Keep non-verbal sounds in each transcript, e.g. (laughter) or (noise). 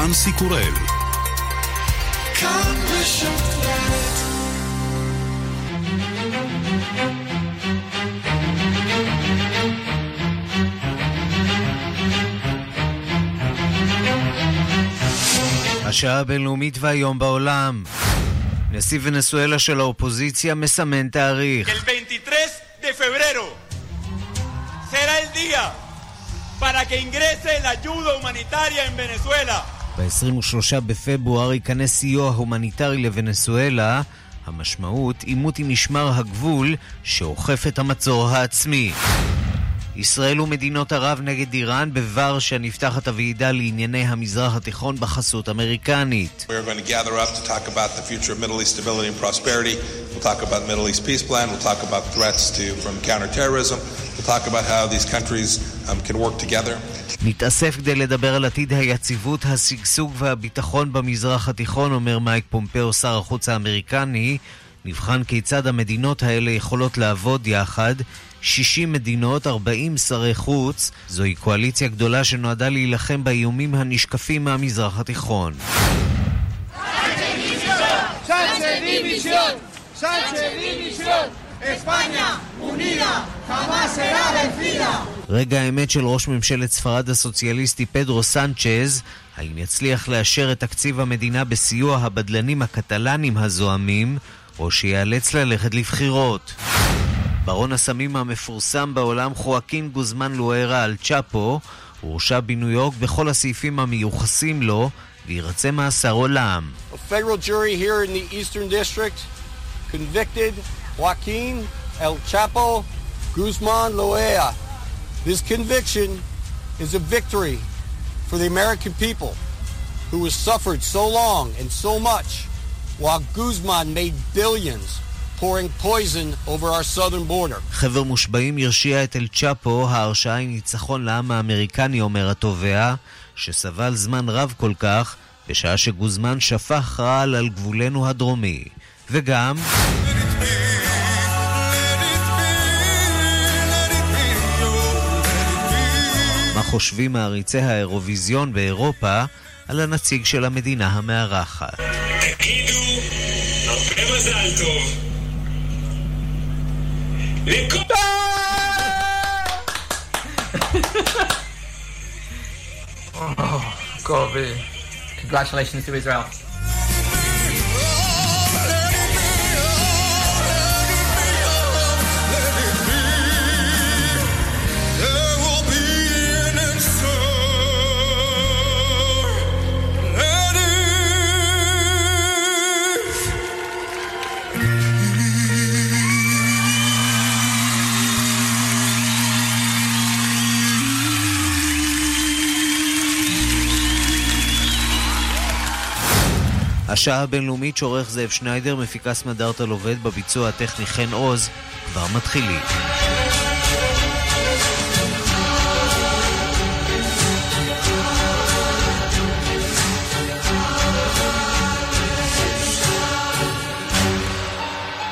רנסי קורל השעה הבינלאומית והיום בעולם. נשיא ונסואלה של האופוזיציה מסמן תאריך. El 23 de febrero será el día para que ingrese la ayuda humanitaria en Venezuela. ב-23 בפברואר ייכנס סיוע הומניטרי לוונסואלה, המשמעות עימות עם משמר הגבול שאוכף את המצור העצמי. ישראל ומדינות ערב נגד איראן בוורשה נפתחת הוועידה לענייני המזרח התיכון בחסות אמריקנית. We'll נתאסף כדי לדבר על עתיד היציבות, השגשוג והביטחון במזרח התיכון, אומר מייק פומפאו, שר החוץ האמריקני. נבחן כיצד המדינות האלה יכולות לעבוד יחד. 60 מדינות, 40 שרי חוץ. זוהי קואליציה גדולה שנועדה להילחם באיומים הנשקפים מהמזרח התיכון. Sánchez división, Sánchez división, España unida jamás será vencida. רגע האמת של ראש ממשלת ספרד הסוציאליסטי פדרו סנצ'ז, האם יצליח לאשר את תקציב המדינה בסיוע הבדלנים הקטלנים הזועמים, או שיאלץ ללכת לבחירות. ברון הסמים המפורסם בעולם חואקין גוזמן לוארה על צ'אפו, הורשע בניו יורק בכל הסעיפים המיוחסים לו, וירצה מאסר עולם. A federal jury here in the Eastern District convicted Joaquin El Chapo Guzman Loea. This conviction is a victory for the American people who has suffered so long and so much while Guzman made billions pouring poison over our southern border. חבר מושבעים הרשיע את אל צ'אפו, ההרשעה היא ניצחון לעם האמריקני, אומר התובע, שסבל זמן רב כל כך, בשעה שגוזמן שפך רעל על גבולנו הדרומי. וגם... חושבים מעריצי האירוויזיון באירופה על הנציג של המדינה המארחת? תגידו, הרבה מזל טוב. לכל... (laughs) Oh, really. Congratulations to Israel. השעה הבינלאומית שעורך זאב שניידר, מפיקה סמדארטה עובד בביצוע הטכני חן עוז, כבר מתחילים.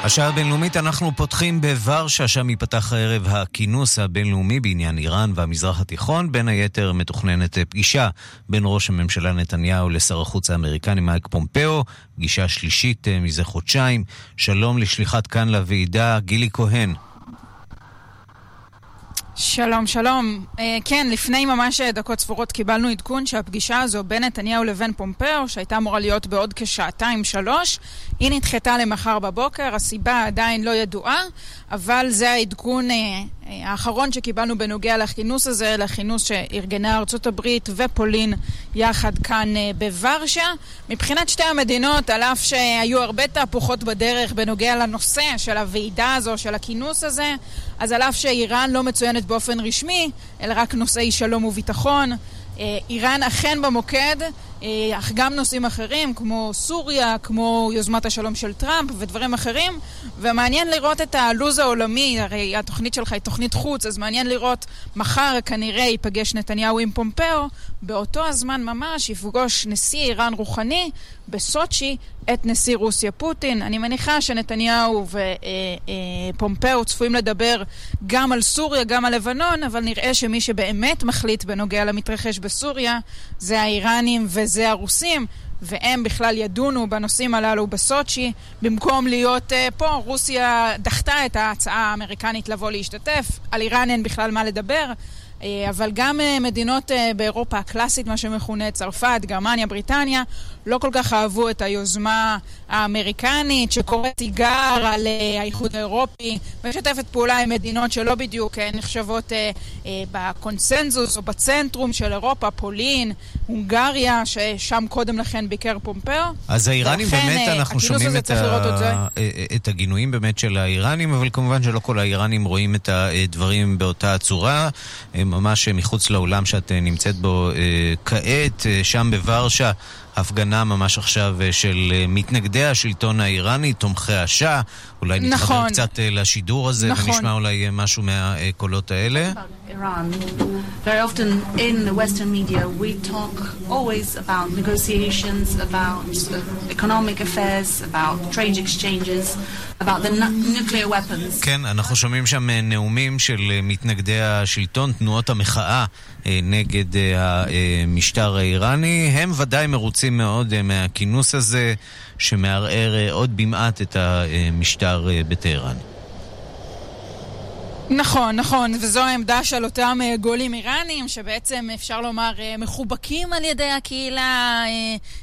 השעה הבינלאומית אנחנו פותחים בוורשה, שם ייפתח הערב הכינוס הבינלאומי בעניין איראן והמזרח התיכון. בין היתר מתוכננת פגישה בין ראש הממשלה נתניהו לשר החוץ האמריקני מייק פומפאו, פגישה שלישית מזה חודשיים. שלום לשליחת כאן לוועידה, גילי כהן. שלום, שלום. אה, כן, לפני ממש דקות ספורות קיבלנו עדכון שהפגישה הזו בין נתניהו לבין פומפאו, שהייתה אמורה להיות בעוד כשעתיים-שלוש, היא נדחתה למחר בבוקר, הסיבה עדיין לא ידועה, אבל זה העדכון אה, אה, האחרון שקיבלנו בנוגע לכינוס הזה, לכינוס שארגנה ארצות הברית ופולין יחד כאן אה, בוורשה. מבחינת שתי המדינות, על אף שהיו הרבה תהפוכות בדרך בנוגע לנושא של הוועידה הזו, של הכינוס הזה, אז על אף שאיראן לא מצוינת באופן רשמי, אלא רק נושאי שלום וביטחון, איראן אכן במוקד, אך גם נושאים אחרים כמו סוריה, כמו יוזמת השלום של טראמפ ודברים אחרים. ומעניין לראות את הלו"ז העולמי, הרי התוכנית שלך היא תוכנית חוץ, אז מעניין לראות מחר כנראה ייפגש נתניהו עם פומפאו. באותו הזמן ממש יפגוש נשיא איראן רוחני בסוצ'י את נשיא רוסיה פוטין. אני מניחה שנתניהו ופומפאו צפויים לדבר גם על סוריה, גם על לבנון, אבל נראה שמי שבאמת מחליט בנוגע למתרחש בסוריה זה האיראנים ו... זה הרוסים. והם בכלל ידונו בנושאים הללו בסוצ'י. במקום להיות uh, פה, רוסיה דחתה את ההצעה האמריקנית לבוא להשתתף. על איראן אין בכלל מה לדבר. אה, אבל גם אה, מדינות אה, באירופה הקלאסית, מה שמכונה צרפת, גרמניה, בריטניה, לא כל כך אהבו את היוזמה האמריקנית שקוראת תיגר על האיחוד האירופי ומשתפת פעולה עם מדינות שלא בדיוק נחשבות בקונסנזוס או בצנטרום של אירופה, פולין, הונגריה, ששם קודם לכן ביקר פומפאו. אז האיראנים באמת, אנחנו שומעים את, ה... את הגינויים באמת של האיראנים, אבל כמובן שלא כל האיראנים רואים את הדברים באותה צורה. ממש מחוץ לאולם שאת אה, נמצאת בו אה, כעת, אה, שם בוורשה. הפגנה ממש עכשיו של מתנגדי השלטון האיראני, תומכי השאה. אולי נתחבר נכון. קצת לשידור הזה נכון. ונשמע אולי משהו מהקולות האלה. Iran. Very often in the Western media we talk always about negotiations, about economic affairs, about trade exchanges, about the nuclear weapons. כן, אנחנו שומעים שם נאומים של מתנגדי השלטון, תנועות המחאה נגד המשטר האיראני. הם ודאי מרוצים מאוד מהכינוס הזה, שמערער עוד במעט את המשטר בטהרן. נכון, נכון, וזו העמדה של אותם אה, גולים איראנים, שבעצם אפשר לומר אה, מחובקים על ידי הקהילה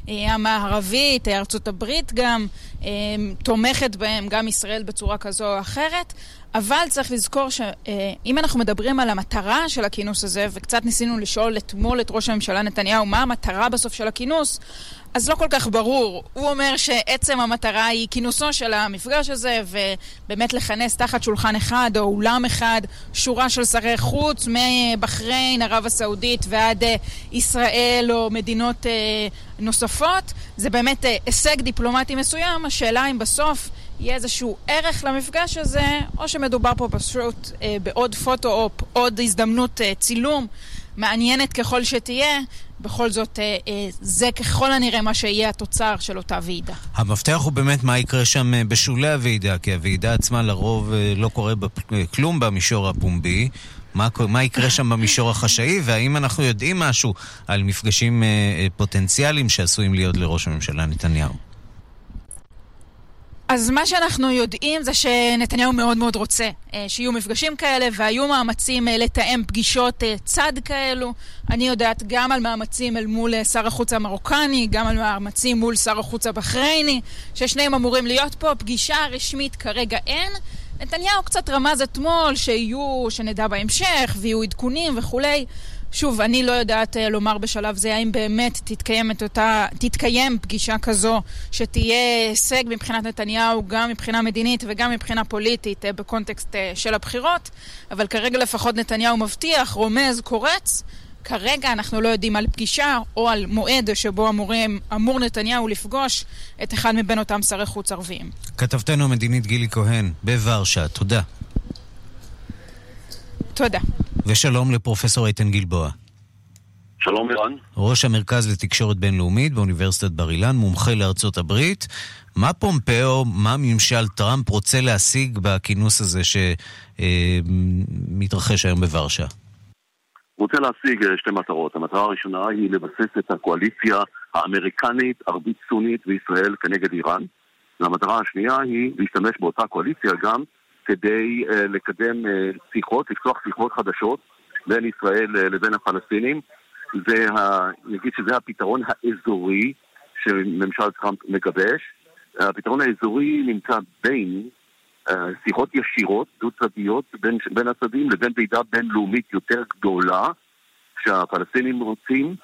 אה, המערבית, ארצות הברית גם, תומכת בהם, גם ישראל בצורה כזו או אחרת. אבל צריך לזכור שאם אנחנו מדברים על המטרה של הכינוס הזה, וקצת ניסינו לשאול אתמול את ראש הממשלה נתניהו מה המטרה בסוף של הכינוס, אז לא כל כך ברור. הוא אומר שעצם המטרה היא כינוסו של המפגש הזה, ובאמת לכנס תחת שולחן אחד או אולם אחד שורה של שרי חוץ, מבחריין, ערב הסעודית ועד אה, ישראל או מדינות אה, נוספופות. זה באמת אה, הישג דיפלומטי מסוים, השאלה אם בסוף יהיה איזשהו ערך למפגש הזה, או שמדובר פה פשוט בעוד פוטו-אופ, עוד הזדמנות צילום. מעניינת ככל שתהיה, בכל זאת אה, אה, זה ככל הנראה מה שיהיה התוצר של אותה ועידה. המפתח הוא באמת מה יקרה שם אה, בשולי הוועידה, כי הוועידה עצמה לרוב לא קורה כלום במישור הפומבי. מה, מה יקרה שם במישור החשאי, והאם אנחנו יודעים משהו על מפגשים פוטנציאליים שעשויים להיות לראש הממשלה נתניהו? אז מה שאנחנו יודעים זה שנתניהו מאוד מאוד רוצה אה, שיהיו מפגשים כאלה והיו מאמצים אה, לתאם פגישות אה, צד כאלו. אני יודעת גם על מאמצים אל מול שר החוץ המרוקני, גם על מאמצים מול שר החוץ הבחרייני, ששניהם אמורים להיות פה. פגישה רשמית כרגע אין. נתניהו קצת רמז אתמול שיהיו, שנדע בהמשך, ויהיו עדכונים וכולי. שוב, אני לא יודעת אה, לומר בשלב זה האם באמת תתקיים, אותה, תתקיים פגישה כזו שתהיה הישג מבחינת נתניהו, גם מבחינה מדינית וגם מבחינה פוליטית אה, בקונטקסט אה, של הבחירות, אבל כרגע לפחות נתניהו מבטיח, רומז, קורץ. כרגע אנחנו לא יודעים על פגישה או על מועד שבו אמורים, אמור נתניהו לפגוש את אחד מבין אותם שרי חוץ ערביים. כתבתנו המדינית גילי כהן, בוורשה, תודה. תודה. ושלום לפרופסור איתן גלבוע. שלום לירן. ראש המרכז לתקשורת בינלאומית באוניברסיטת בר אילן, מומחה לארצות הברית. מה פומפאו, מה ממשל טראמפ רוצה להשיג בכינוס הזה שמתרחש היום בוורשה? הוא רוצה להשיג אה, שתי מטרות. המטרה הראשונה היא לבסס את הקואליציה האמריקנית, ערבית סונית וישראל כנגד איראן. והמטרה השנייה היא להשתמש באותה קואליציה גם כדי uh, לקדם uh, שיחות, לפתוח שיחות חדשות בין ישראל uh, לבין הפלסטינים. זה, נגיד שזה הפתרון האזורי שממשל טראמפ מגבש. הפתרון האזורי נמצא בין שיחות ישירות, דו-צדדיות, בין, בין הצדדים לבין ועידה בינלאומית יותר גדולה שהפלסטינים רוצים.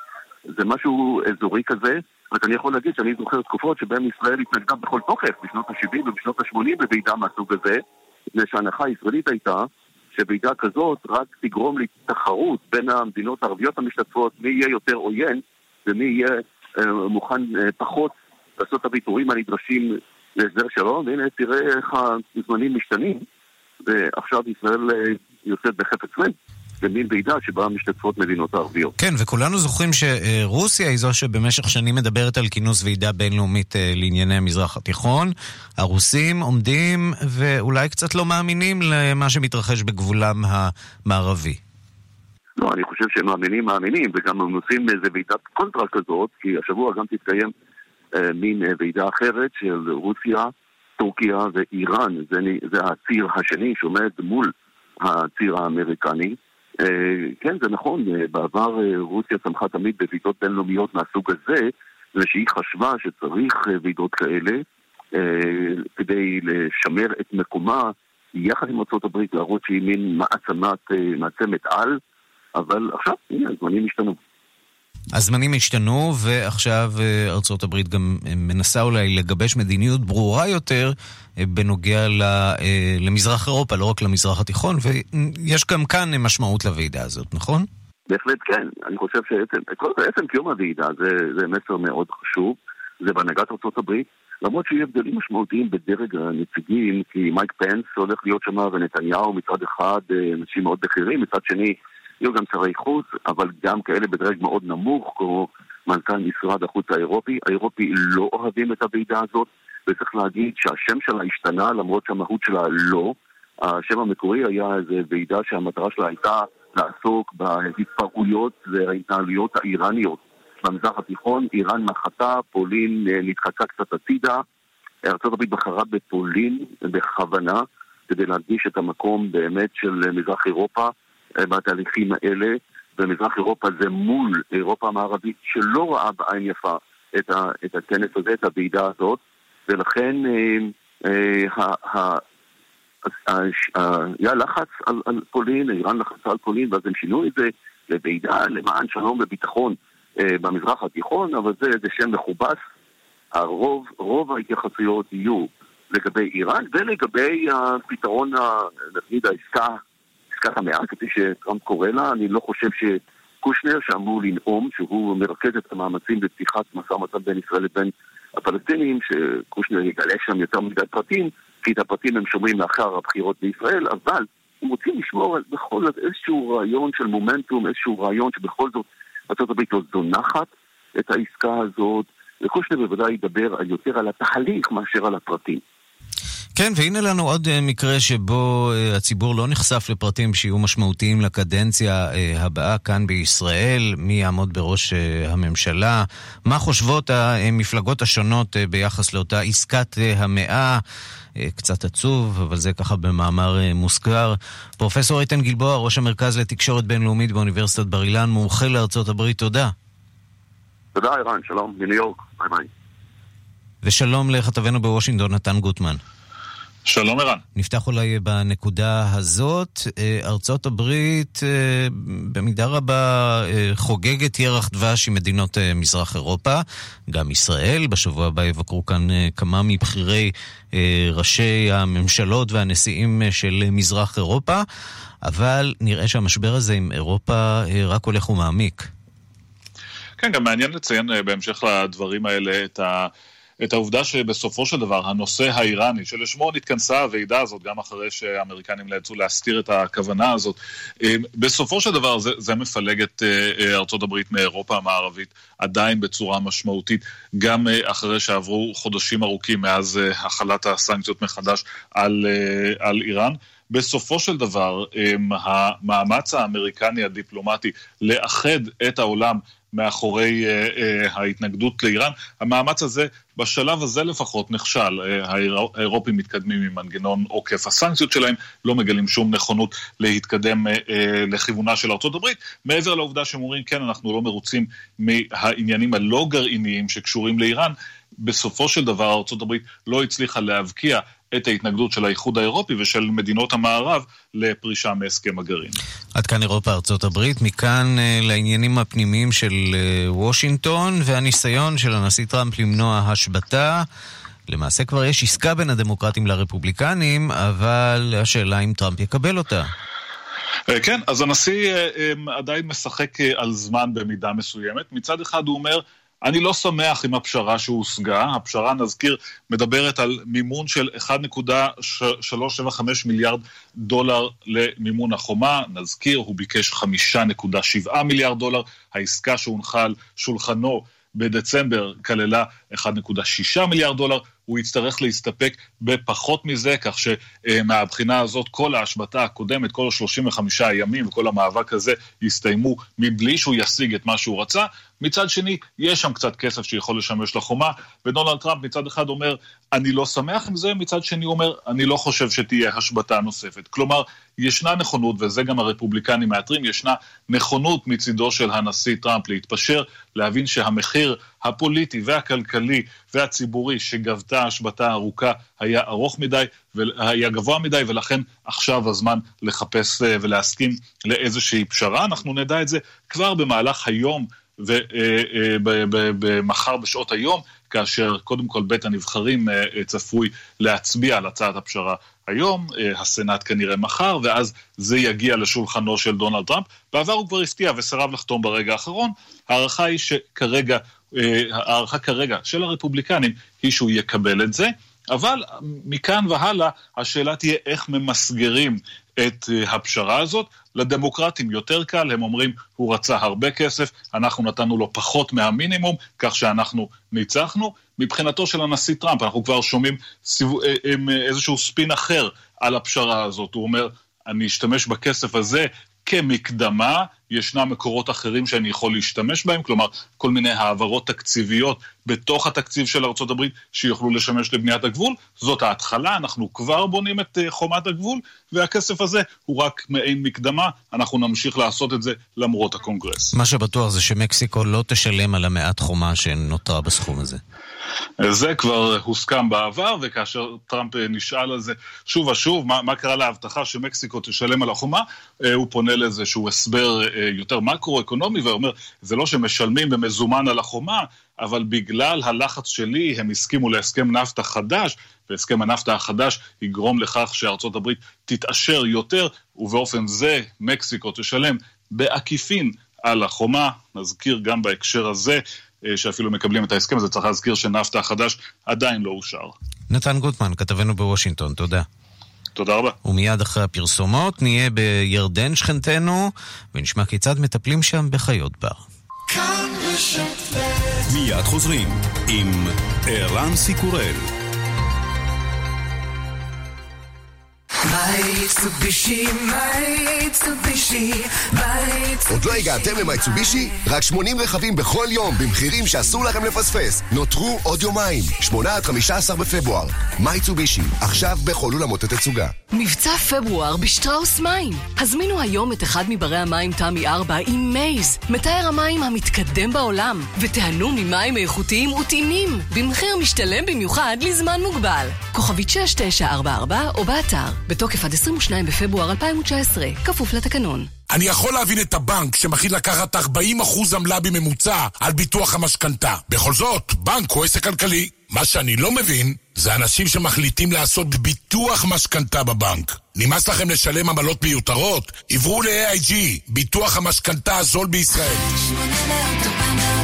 זה משהו אזורי כזה. רק אני יכול להגיד שאני זוכר תקופות שבהן ישראל התנגדה בכל תוקף, בשנות ה-70 ובשנות ה-80 בוועידה מהסוג הזה. מפני שההנחה הישראלית הייתה שוועידה כזאת רק תגרום לתחרות בין המדינות הערביות המשתתפות מי יהיה יותר עוין ומי יהיה אה, מוכן אה, פחות לעשות את הוויתורים הנדרשים להסדר שלום, והנה תראה איך הזמנים משתנים ועכשיו ישראל אה, יוצאת בחפץ לב. במין ועידה שבה משתתפות מדינות ערביות. כן, וכולנו זוכרים שרוסיה היא זו שבמשך שנים מדברת על כינוס ועידה בינלאומית אה, לענייני המזרח התיכון. הרוסים עומדים ואולי קצת לא מאמינים למה שמתרחש בגבולם המערבי. לא, אני חושב שהם מאמינים, מאמינים, וגם הם עושים איזה ועידת קונטרה כזאת, כי השבוע גם תתקיים אה, מין אה, ועידה אחרת של רוסיה, טורקיה ואיראן. זה, זה הציר השני שעומד מול הציר האמריקני. אה, כן, זה נכון, אה, בעבר אה, רוסיה צמחה תמיד בוועידות בינלאומיות מהסוג הזה, ושהיא חשבה שצריך ועידות כאלה כדי לשמר את מקומה יחד עם ארה"ב, להראות שהיא מין מעצמת, מעצמת על. אבל עכשיו, הנה, הזמנים השתנו. הזמנים השתנו, ועכשיו אה, ארצות הברית גם אה, מנסה אולי לגבש מדיניות ברורה יותר אה, בנוגע למזרח אירופה, לא רק למזרח התיכון, ויש גם כאן משמעות לוועידה הזאת, נכון? בהחלט כן. אני חושב שעצם קיום הוועידה זה, זה מסר מאוד חשוב. זה בהנהגת ארצות הברית. למרות שיהיו הבדלים משמעותיים בדרג הנציגים, כי מייק פנס הולך להיות שם ונתניהו מצד אחד אנשים מאוד בכירים, מצד שני יהיו גם שרי חוץ, אבל גם כאלה בדרג מאוד נמוך, כמו מנכ"ל משרד החוץ האירופי. האירופי לא אוהבים את הוועידה הזאת, וצריך להגיד שהשם שלה השתנה, למרות שהמהות שלה לא. השם המקורי היה איזו ועידה שהמטרה שלה הייתה לעסוק בהתפרעויות וההתנהלויות האיראניות במזרח התיכון. איראן מחתה, פולין אה, נדחקה קצת הצידה. ארה"ב בחרה בפולין בכוונה, כדי להדגיש את המקום באמת של מזרח אירופה. אה, בתהליכים האלה, ומזרח אירופה זה מול אירופה המערבית שלא ראה בעין יפה את, ה, את הכנס הזה, את הוועידה הזאת, ולכן אה, אה, היה לחץ על, על פולין, איראן לחצה על פולין, ואז הם שינו את זה לוועידה למען שלום וביטחון במזרח התיכון, אבל זה איזה שם מכובס. הרוב, רוב ההתייחסויות יהיו לגבי איראן ולגבי הפתרון, נגיד העסקה עסקת המאה, כפי שטראמפ קורא לה, אני לא חושב שקושנר, שאמור לנאום, שהוא מרכז את המאמצים בפתיחת משא ומתן בין ישראל לבין הפלסטינים, שקושנר יגלה שם יותר מדי פרטים, כי את הפרטים הם שומרים לאחר הבחירות בישראל, אבל הם רוצים לשמור על בכל זאת איזשהו רעיון של מומנטום, איזשהו רעיון שבכל זאת ארה"ב לא זונחת את העסקה הזאת, וקושנר בוודאי ידבר יותר על התהליך מאשר על הפרטים. כן, והנה לנו עוד אה, מקרה שבו אה, הציבור לא נחשף לפרטים שיהיו משמעותיים לקדנציה אה, הבאה כאן בישראל, מי יעמוד בראש הממשלה, מה חושבות המפלגות השונות ביחס לאותה עסקת המאה. קצת עצוב, אבל זה ככה במאמר מוזכר. פרופסור איתן גלבוע, ראש המרכז לתקשורת בינלאומית באוניברסיטת בר אילן, מומחה לארצות הברית, תודה. תודה, ערן, שלום, מניו יורק, ביי ביי. ושלום לכתבנו בוושינגטון, נתן גוטמן. שלום ערן. נפתח אולי בנקודה הזאת. אה, ארצות הברית אה, במידה רבה אה, חוגגת ירח דבש עם מדינות מזרח אירופה, גם ישראל. בשבוע הבא יבקרו כאן כמה מבכירי ראשי הממשלות והנשיאים של מזרח אירופה, אבל נראה שהמשבר הזה עם אירופה רק הולך ומעמיק. כן, גם מעניין לציין בהמשך לדברים האלה את ה... את העובדה שבסופו של דבר הנושא האיראני, שלשמו נתכנסה הוועידה הזאת, גם אחרי שהאמריקנים נאלצו להסתיר את הכוונה הזאת, אה, בסופו של דבר זה, זה מפלג את אה, אה, ארצות הברית מאירופה המערבית עדיין בצורה משמעותית, גם אחרי שעברו חודשים ארוכים מאז החלת הסנקציות מחדש על, על איראן. בסופו של דבר, המאמץ האמריקני הדיפלומטי לאחד את העולם מאחורי uh, uh, ההתנגדות לאיראן. המאמץ הזה, בשלב הזה לפחות, נכשל. Uh, האירופים מתקדמים עם מנגנון עוקף הסנקציות שלהם, לא מגלים שום נכונות להתקדם uh, uh, לכיוונה של ארה"ב, מעבר לעובדה שהם אומרים, כן, אנחנו לא מרוצים מהעניינים הלא גרעיניים שקשורים לאיראן. בסופו של דבר ארה"ב לא הצליחה להבקיע את ההתנגדות של האיחוד האירופי ושל מדינות המערב לפרישה מהסכם הגרעין. עד כאן אירופה, ארצות הברית. מכאן uh, לעניינים הפנימיים של uh, וושינגטון והניסיון של הנשיא טראמפ למנוע השבתה. למעשה כבר יש עסקה בין הדמוקרטים לרפובליקנים, אבל השאלה אם טראמפ יקבל אותה. אה, כן, אז הנשיא עדיין משחק על זמן במידה מסוימת. מצד אחד הוא אומר, אני לא שמח עם הפשרה שהושגה. הפשרה, נזכיר, מדברת על מימון של 1.375 מיליארד דולר למימון החומה. נזכיר, הוא ביקש 5.7 מיליארד דולר. העסקה שהונחה על שולחנו בדצמבר כללה 1.6 מיליארד דולר. הוא יצטרך להסתפק בפחות מזה, כך שמהבחינה הזאת כל ההשבתה הקודמת, כל ה-35 הימים וכל המאבק הזה יסתיימו מבלי שהוא ישיג את מה שהוא רצה. מצד שני, יש שם קצת כסף שיכול לשמש לחומה, ודונלד טראמפ מצד אחד אומר, אני לא שמח עם זה, מצד שני הוא אומר, אני לא חושב שתהיה השבתה נוספת. כלומר, ישנה נכונות, וזה גם הרפובליקנים מאתרים, ישנה נכונות מצידו של הנשיא טראמפ להתפשר, להבין שהמחיר הפוליטי והכלכלי והציבורי שגבתה השבתה ארוכה היה ארוך מדי, היה גבוה מדי, ולכן עכשיו הזמן לחפש אה, ולהסכים לאיזושהי פשרה. אנחנו נדע את זה כבר במהלך היום ומחר בשעות היום, כאשר קודם כל בית הנבחרים אה, אה, צפוי להצביע על הצעת הפשרה היום, אה, הסנאט כנראה מחר, ואז זה יגיע לשולחנו של דונלד טראמפ. בעבר הוא כבר הפתיע וסירב לחתום ברגע האחרון. ההערכה היא שכרגע, ההערכה כרגע של הרפובליקנים היא שהוא יקבל את זה. אבל מכאן והלאה השאלה תהיה איך ממסגרים את הפשרה הזאת. לדמוקרטים יותר קל, הם אומרים, הוא רצה הרבה כסף, אנחנו נתנו לו פחות מהמינימום, כך שאנחנו ניצחנו. מבחינתו של הנשיא טראמפ, אנחנו כבר שומעים סיבו, אה, אה, איזשהו ספין אחר על הפשרה הזאת. הוא אומר, אני אשתמש בכסף הזה כמקדמה, ישנם מקורות אחרים שאני יכול להשתמש בהם, כלומר, כל מיני העברות תקציביות בתוך התקציב של ארה"ב שיוכלו לשמש לבניית הגבול. זאת ההתחלה, אנחנו כבר בונים את אה, חומת הגבול, והכסף הזה הוא רק מעין מקדמה, אנחנו נמשיך לעשות את זה למרות הקונגרס. מה שבטוח זה שמקסיקו לא תשלם על המעט חומה שנותרה בסכום הזה. זה כבר הוסכם בעבר, וכאשר טראמפ נשאל על זה שוב ושוב, מה, מה קרה להבטחה שמקסיקו תשלם על החומה, אה, הוא פונה לאיזשהו הסבר אה, יותר מקרו-אקונומי ואומר, זה לא שמשלמים במזומן על החומה, אבל בגלל הלחץ שלי הם הסכימו להסכם נפטה חדש, והסכם הנפטה החדש יגרום לכך שארצות הברית תתעשר יותר, ובאופן זה מקסיקו תשלם בעקיפין על החומה. נזכיר גם בהקשר הזה אה, שאפילו מקבלים את ההסכם הזה, צריך להזכיר שנפטה החדש עדיין לא אושר. נתן גוטמן, כתבנו בוושינגטון, תודה. תודה רבה. ומיד אחרי הפרסומות נהיה בירדן שכנתנו, ונשמע כיצד מטפלים שם בחיות בר. מיד חוזרים עם ערן סיקורל. עוד לא הגעתם למייצובישי? רק 80 רכבים בכל יום במחירים שאסור לכם לפספס. נותרו עוד יומיים, 8 עד 15 בפברואר. מייצובישי, עכשיו בכל אולמות התצוגה. מבצע פברואר בשטראוס מים. הזמינו היום את אחד מברי המים תמי 4 עם מייז, מתאר המים המתקדם בעולם, ותיהנו ממים איכותיים וטעימים, במחיר משתלם במיוחד לזמן מוגבל. כוכבית 6944 או באתר. בתוקף עד 22 בפברואר 2019, כפוף לתקנון. אני יכול להבין את הבנק שמחליט לקחת 40% עמלה בממוצע על ביטוח המשכנתה. בכל זאת, בנק הוא עסק כלכלי. מה שאני לא מבין, זה אנשים שמחליטים לעשות ביטוח משכנתה בבנק. נמאס לכם לשלם עמלות מיותרות? עברו ל-AIG, ביטוח המשכנתה הזול בישראל. 800, 400, 400,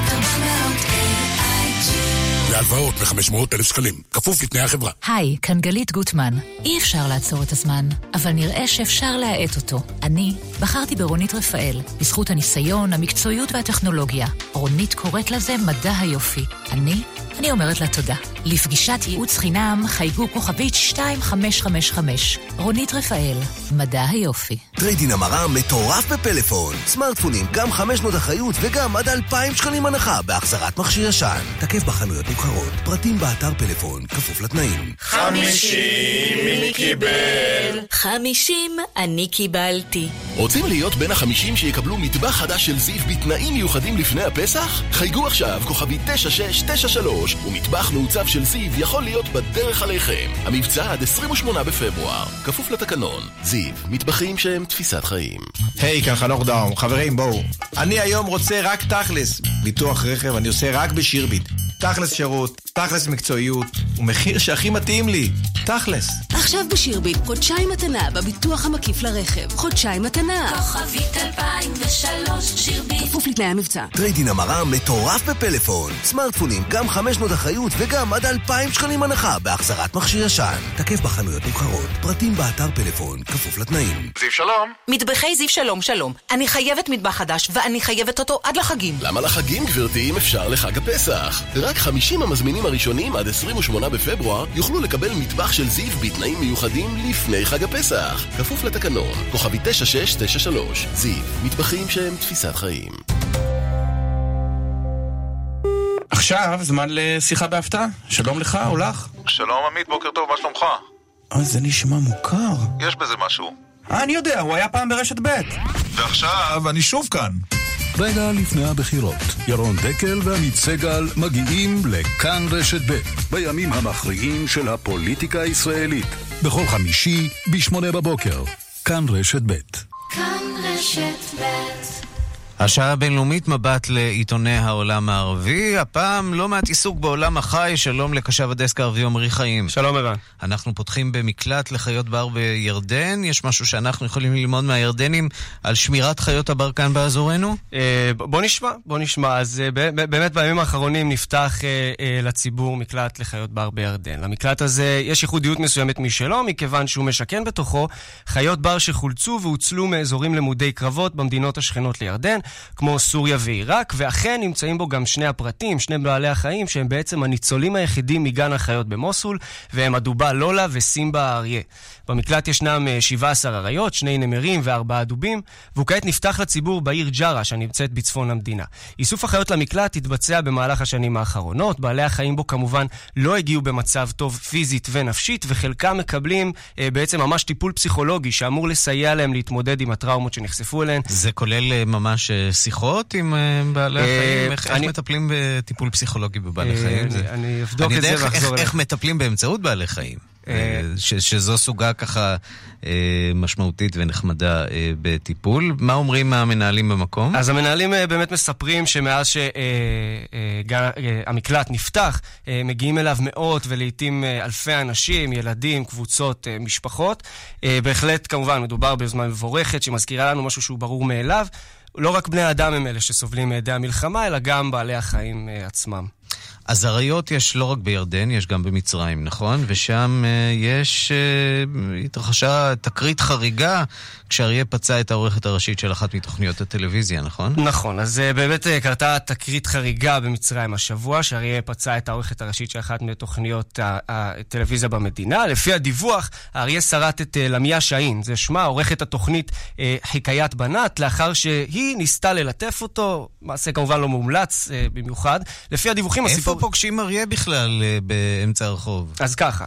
להלוואות מ-500 אלף שקלים, כפוף לתנאי החברה. היי, כאן גלית גוטמן. אי אפשר לעצור את הזמן, אבל נראה שאפשר להאט אותו. אני בחרתי ברונית רפאל, בזכות הניסיון, המקצועיות והטכנולוגיה. רונית קוראת לזה מדע היופי. אני אני אומרת לה תודה. לפגישת ייעוץ חינם חייגו כוכבית 2555. רונית רפאל, מדע היופי. trade-in המרה מטורף בפלאפון. סמארטפונים, גם 500 אחריות וגם עד 2,000 שקלים הנחה בהחזרת מכשיר ישן. תקף בחנויות נבחרות, פרטים באתר פלאפון, כפוף לתנאים. 50 מי קיבל? 50 אני קיבלתי. רוצים להיות בין החמישים שיקבלו מטבח חדש של זיו בתנאים מיוחדים לפני הפסח? חייגו עכשיו כוכבי 9693 ומטבח מעוצב של זיו יכול להיות בדרך עליכם. המבצע עד 28 בפברואר, כפוף לתקנון. זיו, מטבחים שהם תפיסת חיים. היי, hey, כאן חנוך דאום. חברים, בואו. אני היום רוצה רק תכלס. ביטוח רכב אני עושה רק בשירביט. תכלס שירות, תכלס מקצועיות, ומחיר שהכי מתאים לי. תכלס. עכשיו בשירביט, חודשיים מתנה בביטוח המקיף לרכב. חודשיים מתנה. כוכבית 2003, שירביט. כפוף לתנאי המבצע. trade-in המרה מטורף בפלאפון. סמארטפונים, גם 500 אחריות וגם עד 2,000 שקלים הנחה בהחזרת מכשיר ישן. תקף בחנויות נבחרות, פרטים באתר פלאפון, כפוף לתנאים. זיו שלום. מטבחי זיו שלום שלום. אני חייבת מטבח חדש, ואני חייבת אותו עד לחגים. למה לחגים, גברתי, אם אפשר לחג הפסח? רק 50 המזמינים הראשונים עד 28 בפברואר יוכלו לקבל מטבח של זיו בתנאים מיוחדים לפני חג הפסח. כפוף לתקנון, כוכבי 9693. זיו, מטבחים שהם תפיסת חיים. עכשיו זמן לשיחה בהפתעה. שלום לך או לך? שלום עמית, בוקר טוב, מה שלומך? אה, זה נשמע מוכר. יש בזה משהו. אה, אני יודע, הוא היה פעם ברשת ב'. ועכשיו אני שוב כאן. רגע לפני הבחירות, ירון דקל ועמית סגל מגיעים לכאן רשת ב' בימים המכריעים של הפוליטיקה הישראלית. בכל חמישי, ב-8 בבוקר. כאן רשת ב'. כאן רשת ב' השעה הבינלאומית מבט לעיתוני העולם הערבי, הפעם לא מעט עיסוק בעולם החי, שלום לקשב הדסק הערבי עמרי חיים. שלום ערן. אנחנו פותחים במקלט לחיות בר בירדן, יש משהו שאנחנו יכולים ללמוד מהירדנים על שמירת חיות הבר כאן באזורנו? אה, בוא נשמע, בוא נשמע. אז אה, באמת בימים האחרונים נפתח אה, לציבור מקלט לחיות בר בירדן. למקלט הזה יש ייחודיות מסוימת משלו, מכיוון שהוא משכן בתוכו חיות בר שחולצו והוצלו מאזורים למודי קרבות במדינות השכנות לירדן. כמו סוריה ועיראק, ואכן נמצאים בו גם שני הפרטים, שני בעלי החיים, שהם בעצם הניצולים היחידים מגן החיות במוסול, והם הדובה לולה וסימבה האריה. במקלט ישנם 17 אה, אריות, שני נמרים וארבעה דובים, והוא כעת נפתח לציבור בעיר ג'ארה, שנמצאת בצפון המדינה. איסוף החיות למקלט התבצע במהלך השנים האחרונות, בעלי החיים בו כמובן לא הגיעו במצב טוב פיזית ונפשית, וחלקם מקבלים אה, בעצם ממש טיפול פסיכולוגי שאמור לסייע להם להתמודד עם הטראומות שנחשפו אליהן. זה כולל אה, ממש שיחות עם בעלי החיים? איך, אני... איך מטפלים בטיפול פסיכולוגי בבעלי חיים? אני אבדוק את זה ואחזור אליך. איך מטפלים באמצעות בעלי חיים? אה, ש, שזו סוגה ככה אה, משמעותית ונחמדה אה, בטיפול. מה אומרים המנהלים במקום? אז המנהלים באמת מספרים שמאז שהמקלט נפתח, מגיעים אליו מאות ולעיתים אלפי אנשים, ילדים, קבוצות, משפחות. בהחלט, כמובן, מדובר ביוזמה מבורכת שמזכירה לנו משהו שהוא ברור מאליו. לא רק בני האדם הם אלה שסובלים מידי המלחמה, אלא גם בעלי החיים עצמם. אז אריות יש לא רק בירדן, יש גם במצרים, נכון? ושם uh, יש, uh, התרחשה תקרית חריגה כשאריה פצע את העורכת הראשית של אחת מתוכניות הטלוויזיה, נכון? נכון, אז uh, באמת קרתה תקרית חריגה במצרים השבוע, שאריה פצע את העורכת הראשית של אחת מתוכניות הטלוויזיה במדינה. לפי הדיווח, האריה שרט את למיה שאין, זה שמה, עורכת התוכנית חיקאיית בנת, לאחר שהיא ניסתה ללטף אותו, מעשה כמובן לא מומלץ במיוחד. לפי הדיווחים, הסיפור... איפה פוגשים אריה בכלל uh, באמצע הרחוב? אז ככה,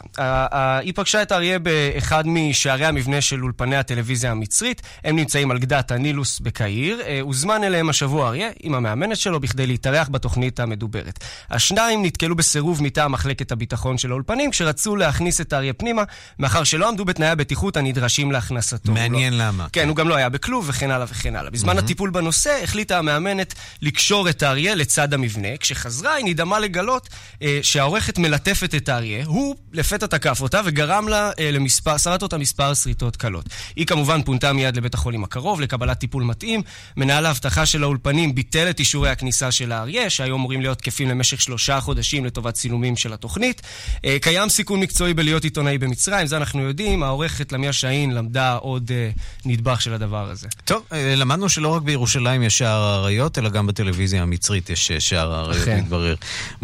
היא פגשה את אריה באחד משערי המבנה של אולפני הטלוויזיה המצרית. הם נמצאים על גדת הנילוס בקהיר. Uh, הוזמן אליהם השבוע אריה עם המאמנת שלו בכדי להתארח בתוכנית המדוברת. השניים נתקלו בסירוב מטעם מחלקת הביטחון של האולפנים, כשרצו להכניס את אריה פנימה, מאחר שלא עמדו בתנאי הבטיחות הנדרשים להכנסתו. מעניין לא... למה. כן, הוא גם לא היה בכלוב וכן הלאה וכן הלאה. בזמן mm-hmm. הטיפול בנושא החליטה המאמנת לקשור את האריה לצד המבנה. כשחזרה היא נדהמה לגלות אה, שהעורכת מלטפת את האריה, הוא לפתע תקף אותה וגרם לה אה, למספר, שרט אותה מספר שריטות קלות. היא כמובן פונתה מיד לבית החולים הקרוב לקבלת טיפול מתאים. מנהל האבטחה של האולפנים ביטל את אישורי הכניסה של האריה, שהיו אמורים להיות תקפים למשך שלושה חודשים לטובת צילומים של התוכנית. אה, קיים סיכון מקצועי בלהיות עיתונאי במצרים, זה אנחנו יודעים. העורכת למיה שאין למדה עוד אה, נדבך של הדבר הזה. טוב, אה, למדנו שלא רק בירושלים יש שער האריות, אלא גם בטלוויזיה המצרית יש אה, שער האריות, מתברר.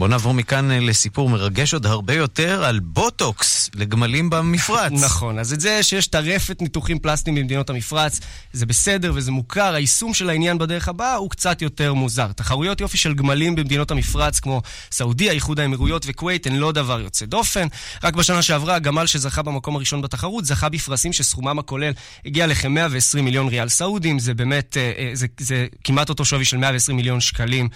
בואו נעבור מכאן אה, לסיפור מרגש עוד הרבה יותר על בוטוקס לגמלים במפרץ. (laughs) נכון, אז את זה שיש טרפת ניתוחים פלסטיים במדינות המפרץ, זה בסדר וזה מוכר, היישום של העניין בדרך הבאה הוא קצת יותר מוזר. תחרויות יופי של גמלים במדינות המפרץ כמו סעודיה, איחוד האמירויות וכווית הן לא דבר יוצא דופן. רק בשנה שעברה הגמל שזכה במקום הראשון בתחרות זכה בפרסים שסכומם הכולל הגיע לכ-120 מיליון ריאל סעודים, זה באמת, אה, זה, זה כמעט אותו שווי של 120 מיליון שקלים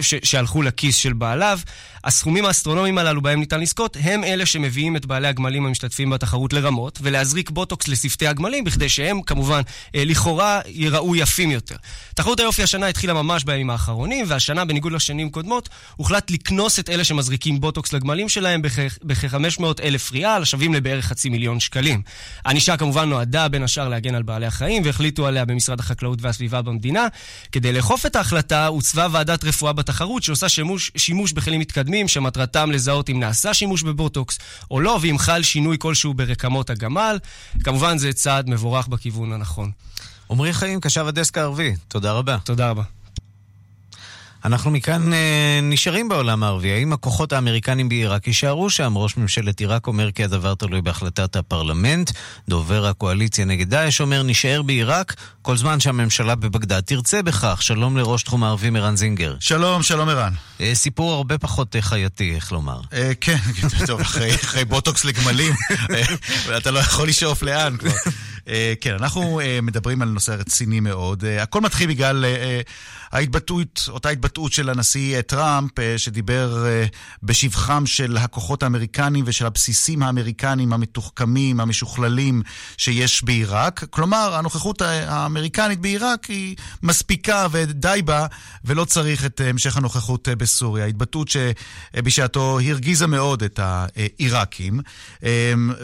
שהלכו לכיס של בעליו. הסכומים האסטרונומיים הללו בהם ניתן לזכות, הם אלה שמביאים את בעלי הגמלים המשתתפים בתחרות לרמות, ולהזריק בוטוקס לשפתי הגמלים, בכדי שהם כמובן אה, לכאורה ייראו יפים יותר. תחרות היופי השנה התחילה ממש בימים האחרונים, והשנה, בניגוד לשנים קודמות, הוחלט לקנוס את אלה שמזריקים בוטוקס לגמלים שלהם בכ-500 אלף ריאל, שווים לבערך חצי מיליון שקלים. הענישה כמובן נועדה בין השאר להגן על בעלי החיים, והחליטו עליה במשרד החקלאות והסביבה במדינה. כדי לאכוף את ההחלטה, הוצבה ועדת רפואה בתחרות, שעושה שימוש, שימוש בכלים מתקדמים מתקדמים שמטרתם לזהות אם נעשה שימוש בבוטוקס או לא, ואם חל שינוי כלשהו ברקמות הגמל. כמובן זה צעד מבורך בכיוון הנכון. עמרי חיים, קשב הדסק הערבי, תודה רבה. תודה רבה. אנחנו מכאן אה, נשארים בעולם הערבי. האם הכוחות האמריקנים בעיראק יישארו שם? ראש ממשלת עיראק אומר כי הדבר תלוי בהחלטת הפרלמנט. דובר הקואליציה נגד דאעש אומר נשאר בעיראק כל זמן שהממשלה בבגדד תרצה בכך. שלום לראש תחום הערבים ערן זינגר. שלום, שלום ערן. אה, סיפור הרבה פחות אה, חייתי, איך לומר. אה, כן, טוב, אחרי, אחרי בוטוקס לגמלים, אה, אתה לא יכול לשאוף לאן כבר. אה, כן, אנחנו מדברים על נושא רציני מאוד. הכל מתחיל בגלל ההתבטאות, אותה התבטאות של הנשיא אה, טראמפ, אה, שדיבר אה, בשבחם של הכוחות האמריקנים ושל הבסיסים האמריקנים המתוחכמים, המשוכללים שיש בעיראק. כלומר, הנוכחות האמריקנית בעיראק היא מספיקה ודי בה, ולא צריך את המשך הנוכחות בסוריה. התבטאות שבשעתו הרגיזה מאוד את העיראקים,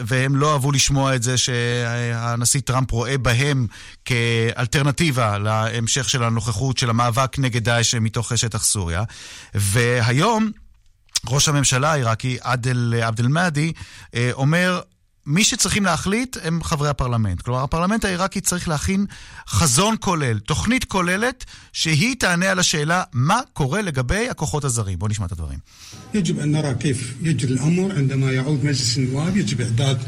והם לא אהבו לשמוע את זה שהנשיא טראמפ רואה בהם כאלטרנטיבה להמשך של הנוכחות של המאבק נגד דאעש מתוך שטח סוריה. והיום ראש הממשלה העיראקי עדל עבד אל-מהדי אה, אומר מי שצריכים להחליט הם חברי הפרלמנט. כלומר, הפרלמנט העיראקי צריך להכין חזון כולל, תוכנית כוללת, שהיא תענה על השאלה מה קורה לגבי הכוחות הזרים. בואו נשמע את הדברים. يجب أن نرى كيف يجري الأمر عندما يعود مجلس النواب يجب إعداد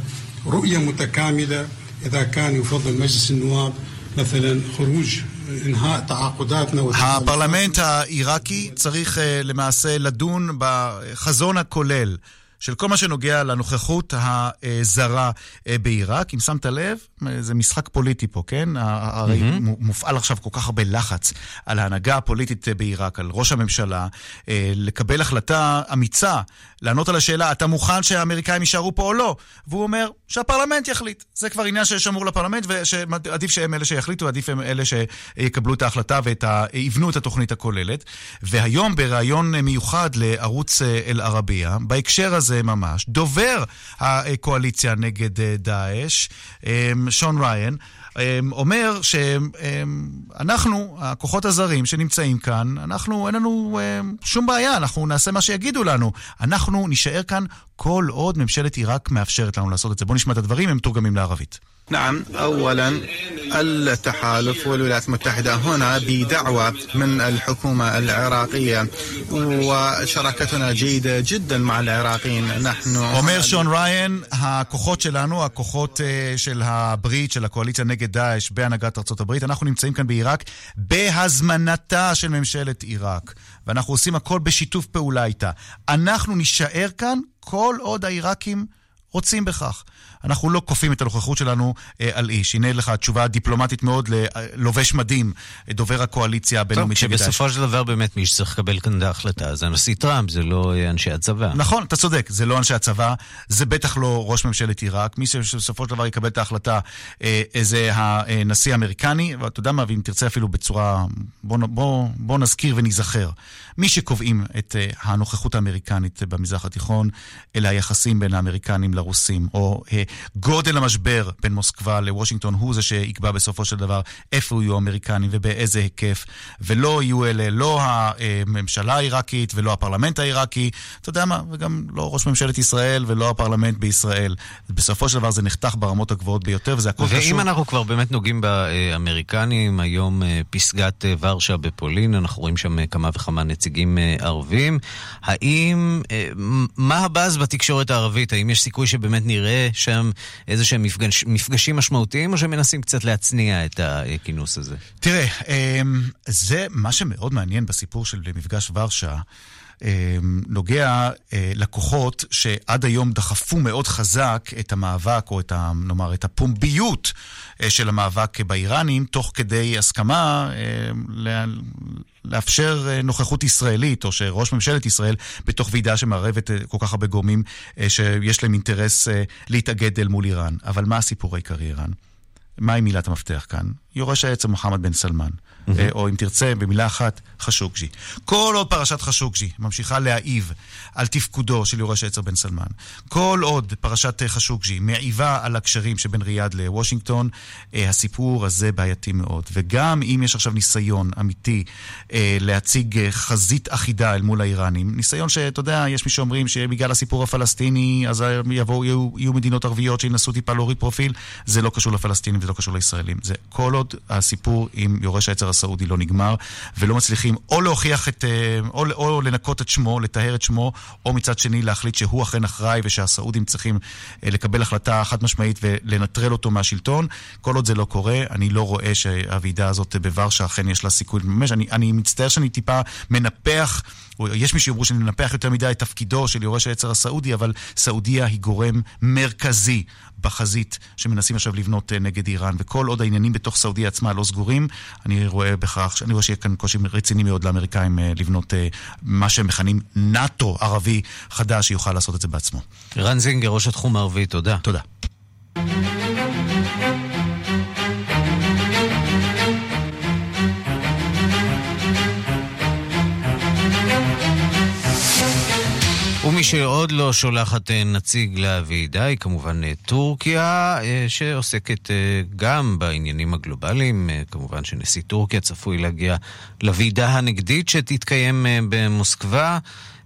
رؤية متكاملة إذا كان يفضل مجلس النواب مثلا خروج إنهاء تعاقداتنا הפרלמנט העיראקי צריך uh, למעשה לדון בחזון הכולל של כל מה שנוגע לנוכחות הזרה uh, בעיראק. אם שמת לב, זה משחק פוליטי פה, כן? הרי מהמם. מופעל עכשיו כל כך הרבה לחץ על ההנהגה הפוליטית אה, בעיראק, על ראש הממשלה, אה, לקבל החלטה אמיצה, לענות על השאלה, אתה מוכן שהאמריקאים יישארו פה או לא? והוא אומר שהפרלמנט יחליט. זה כבר עניין ששמור לפרלמנט, ועדיף שהם אלה שיחליטו, עדיף הם אלה שיקבלו את ההחלטה ויבנו את התוכנית הכוללת. והיום בריאיון מיוחד לערוץ אה, אל-ערבייה, בהקשר הזה ממש, דובר הקואליציה נגד אה, דאעש, אה, שון ריין, אומר שאנחנו, הכוחות הזרים שנמצאים כאן, אנחנו, אין לנו אה, שום בעיה, אנחנו נעשה מה שיגידו לנו. אנחנו נישאר כאן כל עוד ממשלת עיראק מאפשרת לנו לעשות את זה. בואו נשמע את הדברים, הם מתורגמים לערבית. نعم اولا التحالف والولايات المتحده هنا بدعوه من الحكومه العراقيه وشراكتنا جيده جدا مع العراقيين نحن אומר שון ריין, הכוחות שלנו, הכוחות uh, של הברית, של הקואליציה נגד דאעש בהנהגת ארצות הברית, אנחנו נמצאים כאן בעיראק בהזמנתה של ממשלת עיראק. ואנחנו עושים הכל בשיתוף פעולה איתה. אנחנו נישאר כאן כל עוד העיראקים רוצים בכך. אנחנו לא כופים את הנוכחות שלנו אה, על איש. הנה לך תשובה דיפלומטית מאוד ללובש מדים, דובר הקואליציה הבינלאומית נגד דאעש. שבסופו של דבר באמת מי שצריך לקבל כאן את ההחלטה זה הנשיא טראמפ, זה לא אנשי הצבא. נכון, אתה צודק, זה לא אנשי הצבא, זה בטח לא ראש ממשלת עיראק. מי שבסופו של דבר יקבל את ההחלטה אה, זה הנשיא האמריקני, ואתה יודע מה, ואם תרצה אפילו בצורה... בוא, בוא, בוא נזכיר וניזכר. מי שקובעים את אה, הנוכחות האמריקנית במזרח התיכון, אלה היחסים בין האמריקנים לרוסים, או אה, גודל המשבר בין מוסקבה לוושינגטון הוא זה שיקבע בסופו של דבר איפה יהיו האמריקנים ובאיזה היקף, ולא יהיו אלה, לא הממשלה העיראקית ולא הפרלמנט העיראקי, אתה יודע מה, וגם לא ראש ממשלת ישראל ולא הפרלמנט בישראל. בסופו של דבר זה נחתך ברמות הגבוהות ביותר, וזה הכל קשור. ואם אנחנו כבר באמת נוגעים באמריקנים, היום פסגת ורשה בפולין, אנחנו רואים שם כמה וכמה נציגים ערבים. האם, מה הבאז בתקשורת הערבית? האם יש סיכוי שבאמת נראה שם איזה שהם מפגש, מפגשים משמעותיים, או שמנסים קצת להצניע את הכינוס הזה? תראה, זה מה שמאוד מעניין בסיפור של מפגש ורשה. נוגע לכוחות שעד היום דחפו מאוד חזק את המאבק, או את, ה, נאמר, את הפומביות של המאבק באיראנים, תוך כדי הסכמה לאפשר נוכחות ישראלית, או שראש ממשלת ישראל, בתוך ועידה שמערבת כל כך הרבה גורמים שיש להם אינטרס להתאגד אל מול איראן. אבל מה הסיפור העיקרי, איראן? מהי מילת המפתח כאן? יורש העצר מוחמד בן סלמן. Mm-hmm. או אם תרצה, במילה אחת, חשוקג'י. כל עוד פרשת חשוקג'י ממשיכה להעיב על תפקודו של יורש העצר בן סלמן, כל עוד פרשת חשוקג'י מעיבה על הקשרים שבין ריאד לוושינגטון, הסיפור הזה בעייתי מאוד. וגם אם יש עכשיו ניסיון אמיתי להציג חזית אחידה אל מול האיראנים, ניסיון שאתה יודע, יש מי שאומרים שבגלל הסיפור הפלסטיני, אז יבואו, יהיו, יהיו מדינות ערביות שינסו טיפה להוריד פרופיל, זה לא קשור לפלסטינים וזה לא קשור לישראלים. זה כל עוד הסיפור עם יורש העצר הסעודי לא נגמר, ולא מצליחים או להוכיח את, אה, או, או לנקות את שמו, לטהר את שמו, או מצד שני להחליט שהוא אכן אחראי ושהסעודים צריכים אה, לקבל החלטה חד משמעית ולנטרל אותו מהשלטון. כל עוד זה לא קורה, אני לא רואה שהוועידה הזאת בוורשה אכן יש לה סיכוי לממש. אני, אני מצטער שאני טיפה מנפח, יש מי שיאמרו שאני מנפח יותר מדי את תפקידו של יורש העצר הסעודי, אבל סעודיה היא גורם מרכזי בחזית שמנסים עכשיו לבנות אה, נגד איראן, וכל עוד העניינים בתוך סעודיה עצמה לא סגורים, אני רואה בכך, אני רואה שיהיה כאן קושי רציני מאוד לאמריקאים אה, לבנות אה, מה שהם מכנים נאט"ו ערבי חדש, שיוכל לעשות את זה בעצמו. רן זינגר, ראש התחום הערבי, תודה. תודה. שעוד לא שולחת אה, נציג לוועידה היא כמובן אה, טורקיה, אה, שעוסקת גם בעניינים הגלובליים. כמובן שנשיא טורקיה צפוי להגיע לוועידה הנגדית שתתקיים במוסקבה.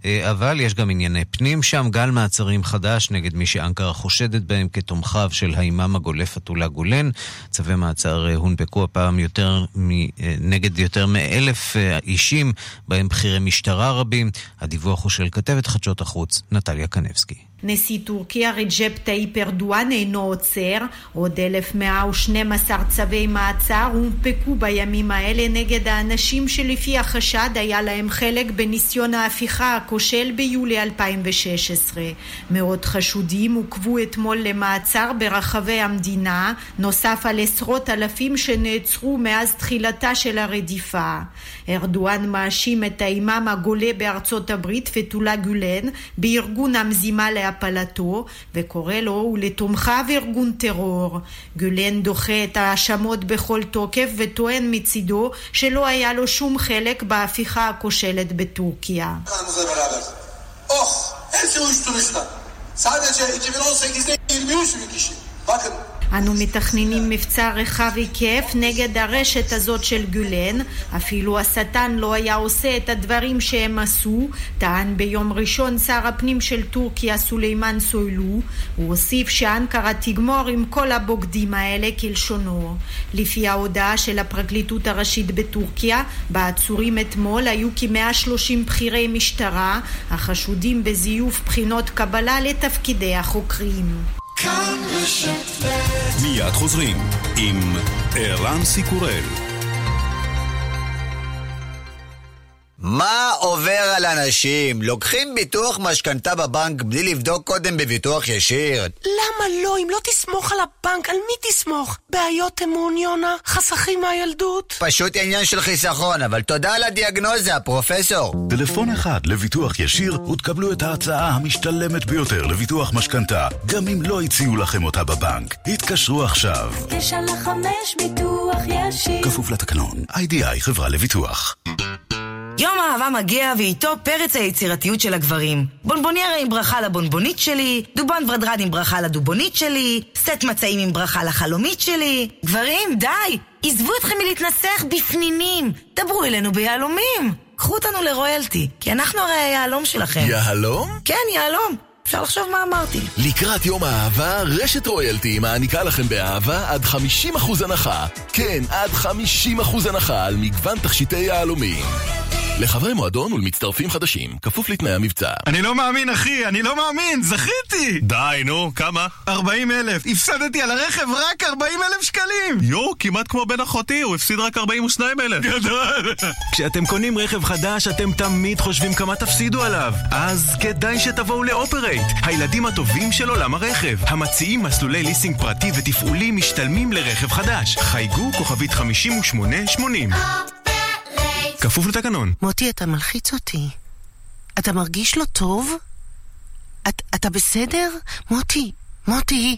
אה, אבל יש גם ענייני פנים שם, גל מעצרים חדש נגד מי שאנקרה חושדת בהם כתומכיו של האימאם הגולף אטולה גולן. צווי מעצר אה, הונפקו הפעם יותר מ... אה, נגד יותר מאלף אישים, בהם בכירי משטרה רבים. הדיווח הוא של כתבת חדשות החוץ, נטליה קנבסקי. נשיא טורקיה רג'פ טאיפ ארדואן אינו עוצר. עוד 1112 צווי מעצר הונפקו בימים האלה נגד האנשים שלפי החשד היה להם חלק בניסיון ההפיכה הכושל ביולי 2016. מאות חשודים עוכבו אתמול למעצר ברחבי המדינה, נוסף על עשרות אלפים שנעצרו מאז תחילתה של הרדיפה. ארדואן מאשים את האימאם הגולה בארצות הברית, פטולה גולן, בארגון המזימה להפלתו, וקורא לו ולתומכיו ארגון טרור. גולן דוחה את ההאשמות בכל תוקף וטוען מצידו שלא היה לו שום חלק בהפיכה הכושלת בטורקיה. Sadece 2018'de 23 bin kişi. Bakın אנו מתכננים מבצע רחב היקף נגד הרשת הזאת של גולן. אפילו השטן לא היה עושה את הדברים שהם עשו, טען ביום ראשון שר הפנים של טורקיה סולימאן סוילו. הוא הוסיף שאנקרה תגמור עם כל הבוגדים האלה כלשונו. לפי ההודעה של הפרקליטות הראשית בטורקיה, בעצורים אתמול היו כ-130 בכירי משטרה החשודים בזיוף בחינות קבלה לתפקידי החוקרים. מיד חוזרים עם ערן סיקורל מה עובר על אנשים? לוקחים ביטוח משכנתה בבנק בלי לבדוק קודם בביטוח ישיר? למה לא? אם לא תסמוך על הבנק, על מי תסמוך? בעיות אמון, יונה? חסכים מהילדות? פשוט עניין של חיסכון, אבל תודה על הדיאגנוזה, פרופסור. טלפון אחד לביטוח ישיר ותקבלו את ההצעה המשתלמת ביותר לביטוח משכנתה, גם אם לא הציעו לכם אותה בבנק. התקשרו עכשיו. תשע לחמש ביטוח ישיר. כפוף לתקנון, איי-די-איי חברה לביטוח. יום האהבה מגיע ואיתו פרץ היצירתיות של הגברים. בונבוניירה עם ברכה לבונבונית שלי, דובון ורדרד עם ברכה לדובונית שלי, סט מצעים עם ברכה לחלומית שלי. גברים, די! עזבו אתכם מלהתנסח בפנינים, דברו אלינו ביהלומים. קחו אותנו לרויאלטי, כי אנחנו הרי היהלום שלכם. יהלום? כן, יהלום. אפשר לחשוב מה אמרתי. לקראת יום האהבה, רשת רויאלטי מעניקה לכם באהבה עד 50% הנחה. כן, עד 50% הנחה על מגוון תכשיטי יהלומים. לחברי מועדון ולמצטרפים חדשים, כפוף לתנאי המבצע. אני לא מאמין, אחי, אני לא מאמין, זכיתי! די, נו, כמה? 40 אלף. הפסדתי על הרכב רק 40 אלף שקלים! יואו, כמעט כמו בן אחותי, הוא הפסיד רק 42 אלף. גדול! כשאתם קונים רכב חדש, אתם תמיד חושבים כמה תפסידו עליו. אז כדאי שתבואו לאופרייט, הילדים הטובים של עולם הרכב. המציעים מסלולי ליסינג פרטי ותפעולי משתלמים לרכב חדש. חייגו כוכבית 5880. כפוף לתקנון. מוטי, אתה מלחיץ אותי. אתה מרגיש לא טוב? את, אתה בסדר? מוטי, מוטי,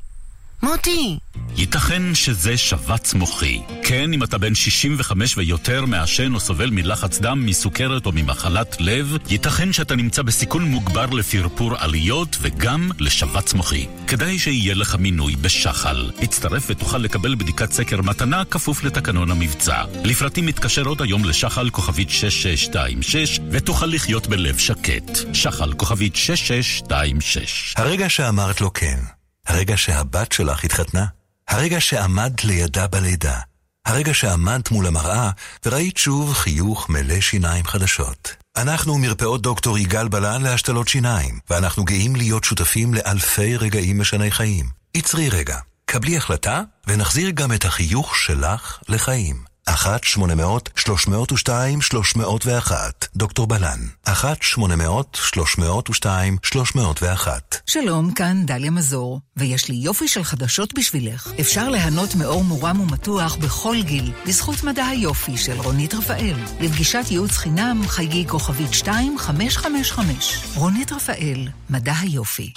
מוטי! ייתכן שזה שבץ מוחי. כן, אם אתה בן 65 ויותר, מעשן או סובל מלחץ דם, מסוכרת או ממחלת לב, ייתכן שאתה נמצא בסיכון מוגבר לפרפור עליות וגם לשבץ מוחי. כדאי שיהיה לך מינוי בשחל. הצטרף ותוכל לקבל בדיקת סקר מתנה כפוף לתקנון המבצע. לפרטים מתקשר עוד היום לשחל כוכבית 6626 ותוכל לחיות בלב שקט. שחל כוכבית 6626 הרגע שאמרת לו כן. הרגע שהבת שלך התחתנה, הרגע שעמדת לידה בלידה, הרגע שעמדת מול המראה וראית שוב חיוך מלא שיניים חדשות. אנחנו מרפאות דוקטור יגאל בלן להשתלות שיניים, ואנחנו גאים להיות שותפים לאלפי רגעים משני חיים. עצרי רגע, קבלי החלטה ונחזיר גם את החיוך שלך לחיים. 1-800-302-301, דוקטור בלן. 1-800-302-301. שלום, כאן דליה מזור, ויש לי יופי של חדשות בשבילך. אפשר ליהנות מאור מורם ומתוח בכל גיל, בזכות מדע היופי של רונית רפאל. לפגישת ייעוץ חינם, חייגי כוכבית 2555. רונית רפאל, מדע היופי.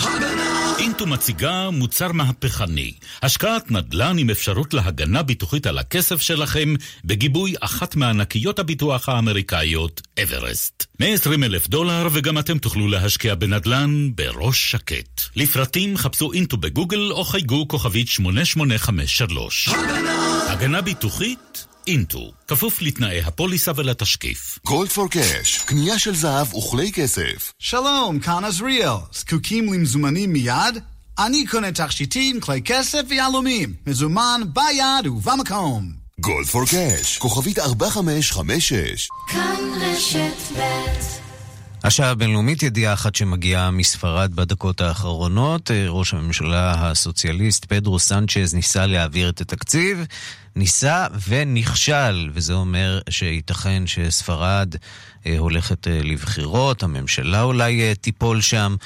אינטו מציגה מוצר מהפכני. השקעת נדל"ן עם אפשרות להגנה ביטוחית על הכסף שלכם בגיבוי אחת מענקיות הביטוח האמריקאיות, אברסט. 120 אלף דולר וגם אתם תוכלו להשקיע בנדל"ן בראש שקט. לפרטים חפשו אינטו בגוגל או חייגו כוכבית 8853. הגנה ביטוחית? אינטו, כפוף לתנאי הפוליסה ולתשקיף. גולד פור קאש, קנייה של זהב וכלי כסף. שלום, כאן עזריאל. זקוקים למזומנים מיד? אני קונה תכשיטים, כלי כסף ויהלומים. מזומן ביד ובמקום. גולד פור קאש, כוכבית 4556. כאן רשת ב' השעה הבינלאומית, ידיעה אחת שמגיעה מספרד בדקות האחרונות. ראש הממשלה הסוציאליסט פדרו סנצ'ז ניסה להעביר את התקציב, ניסה ונכשל, וזה אומר שייתכן שספרד אה, הולכת אה, לבחירות, הממשלה אולי אה, תיפול שם.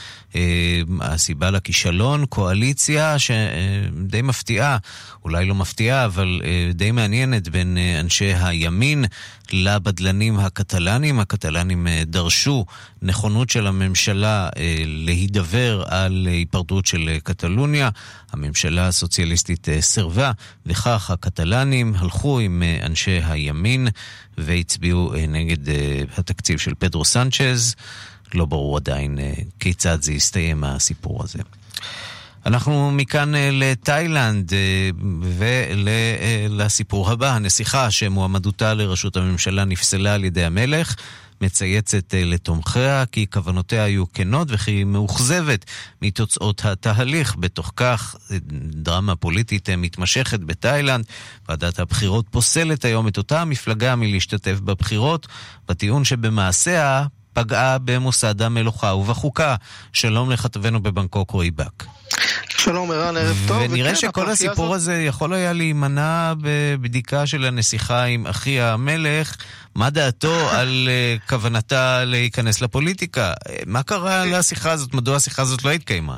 הסיבה לכישלון, קואליציה שדי מפתיעה, אולי לא מפתיעה, אבל די מעניינת בין אנשי הימין לבדלנים הקטלנים. הקטלנים דרשו נכונות של הממשלה להידבר על היפרדות של קטלוניה. הממשלה הסוציאליסטית סירבה, וכך הקטלנים הלכו עם אנשי הימין והצביעו נגד התקציב של פדרו סנצ'ז. לא ברור עדיין כיצד זה יסתיים הסיפור הזה. אנחנו מכאן לתאילנד ולסיפור הבא. הנסיכה שמועמדותה לראשות הממשלה נפסלה על ידי המלך מצייצת לתומכיה כי כוונותיה היו כנות וכי היא מאוכזבת מתוצאות התהליך. בתוך כך, דרמה פוליטית מתמשכת בתאילנד. ועדת הבחירות פוסלת היום את אותה המפלגה מלהשתתף בבחירות, בטיעון שבמעשיה פגעה במוסד המלוכה ובחוקה. שלום לכתבנו בבנקוק רועי בק. שלום ערן, ערב טוב. ונראה שכל הסיפור הזה יכול היה להימנע בבדיקה של הנסיכה עם אחי המלך, מה דעתו (laughs) על כוונתה להיכנס לפוליטיקה. מה קרה לשיחה הזאת? מדוע השיחה הזאת לא התקיימה?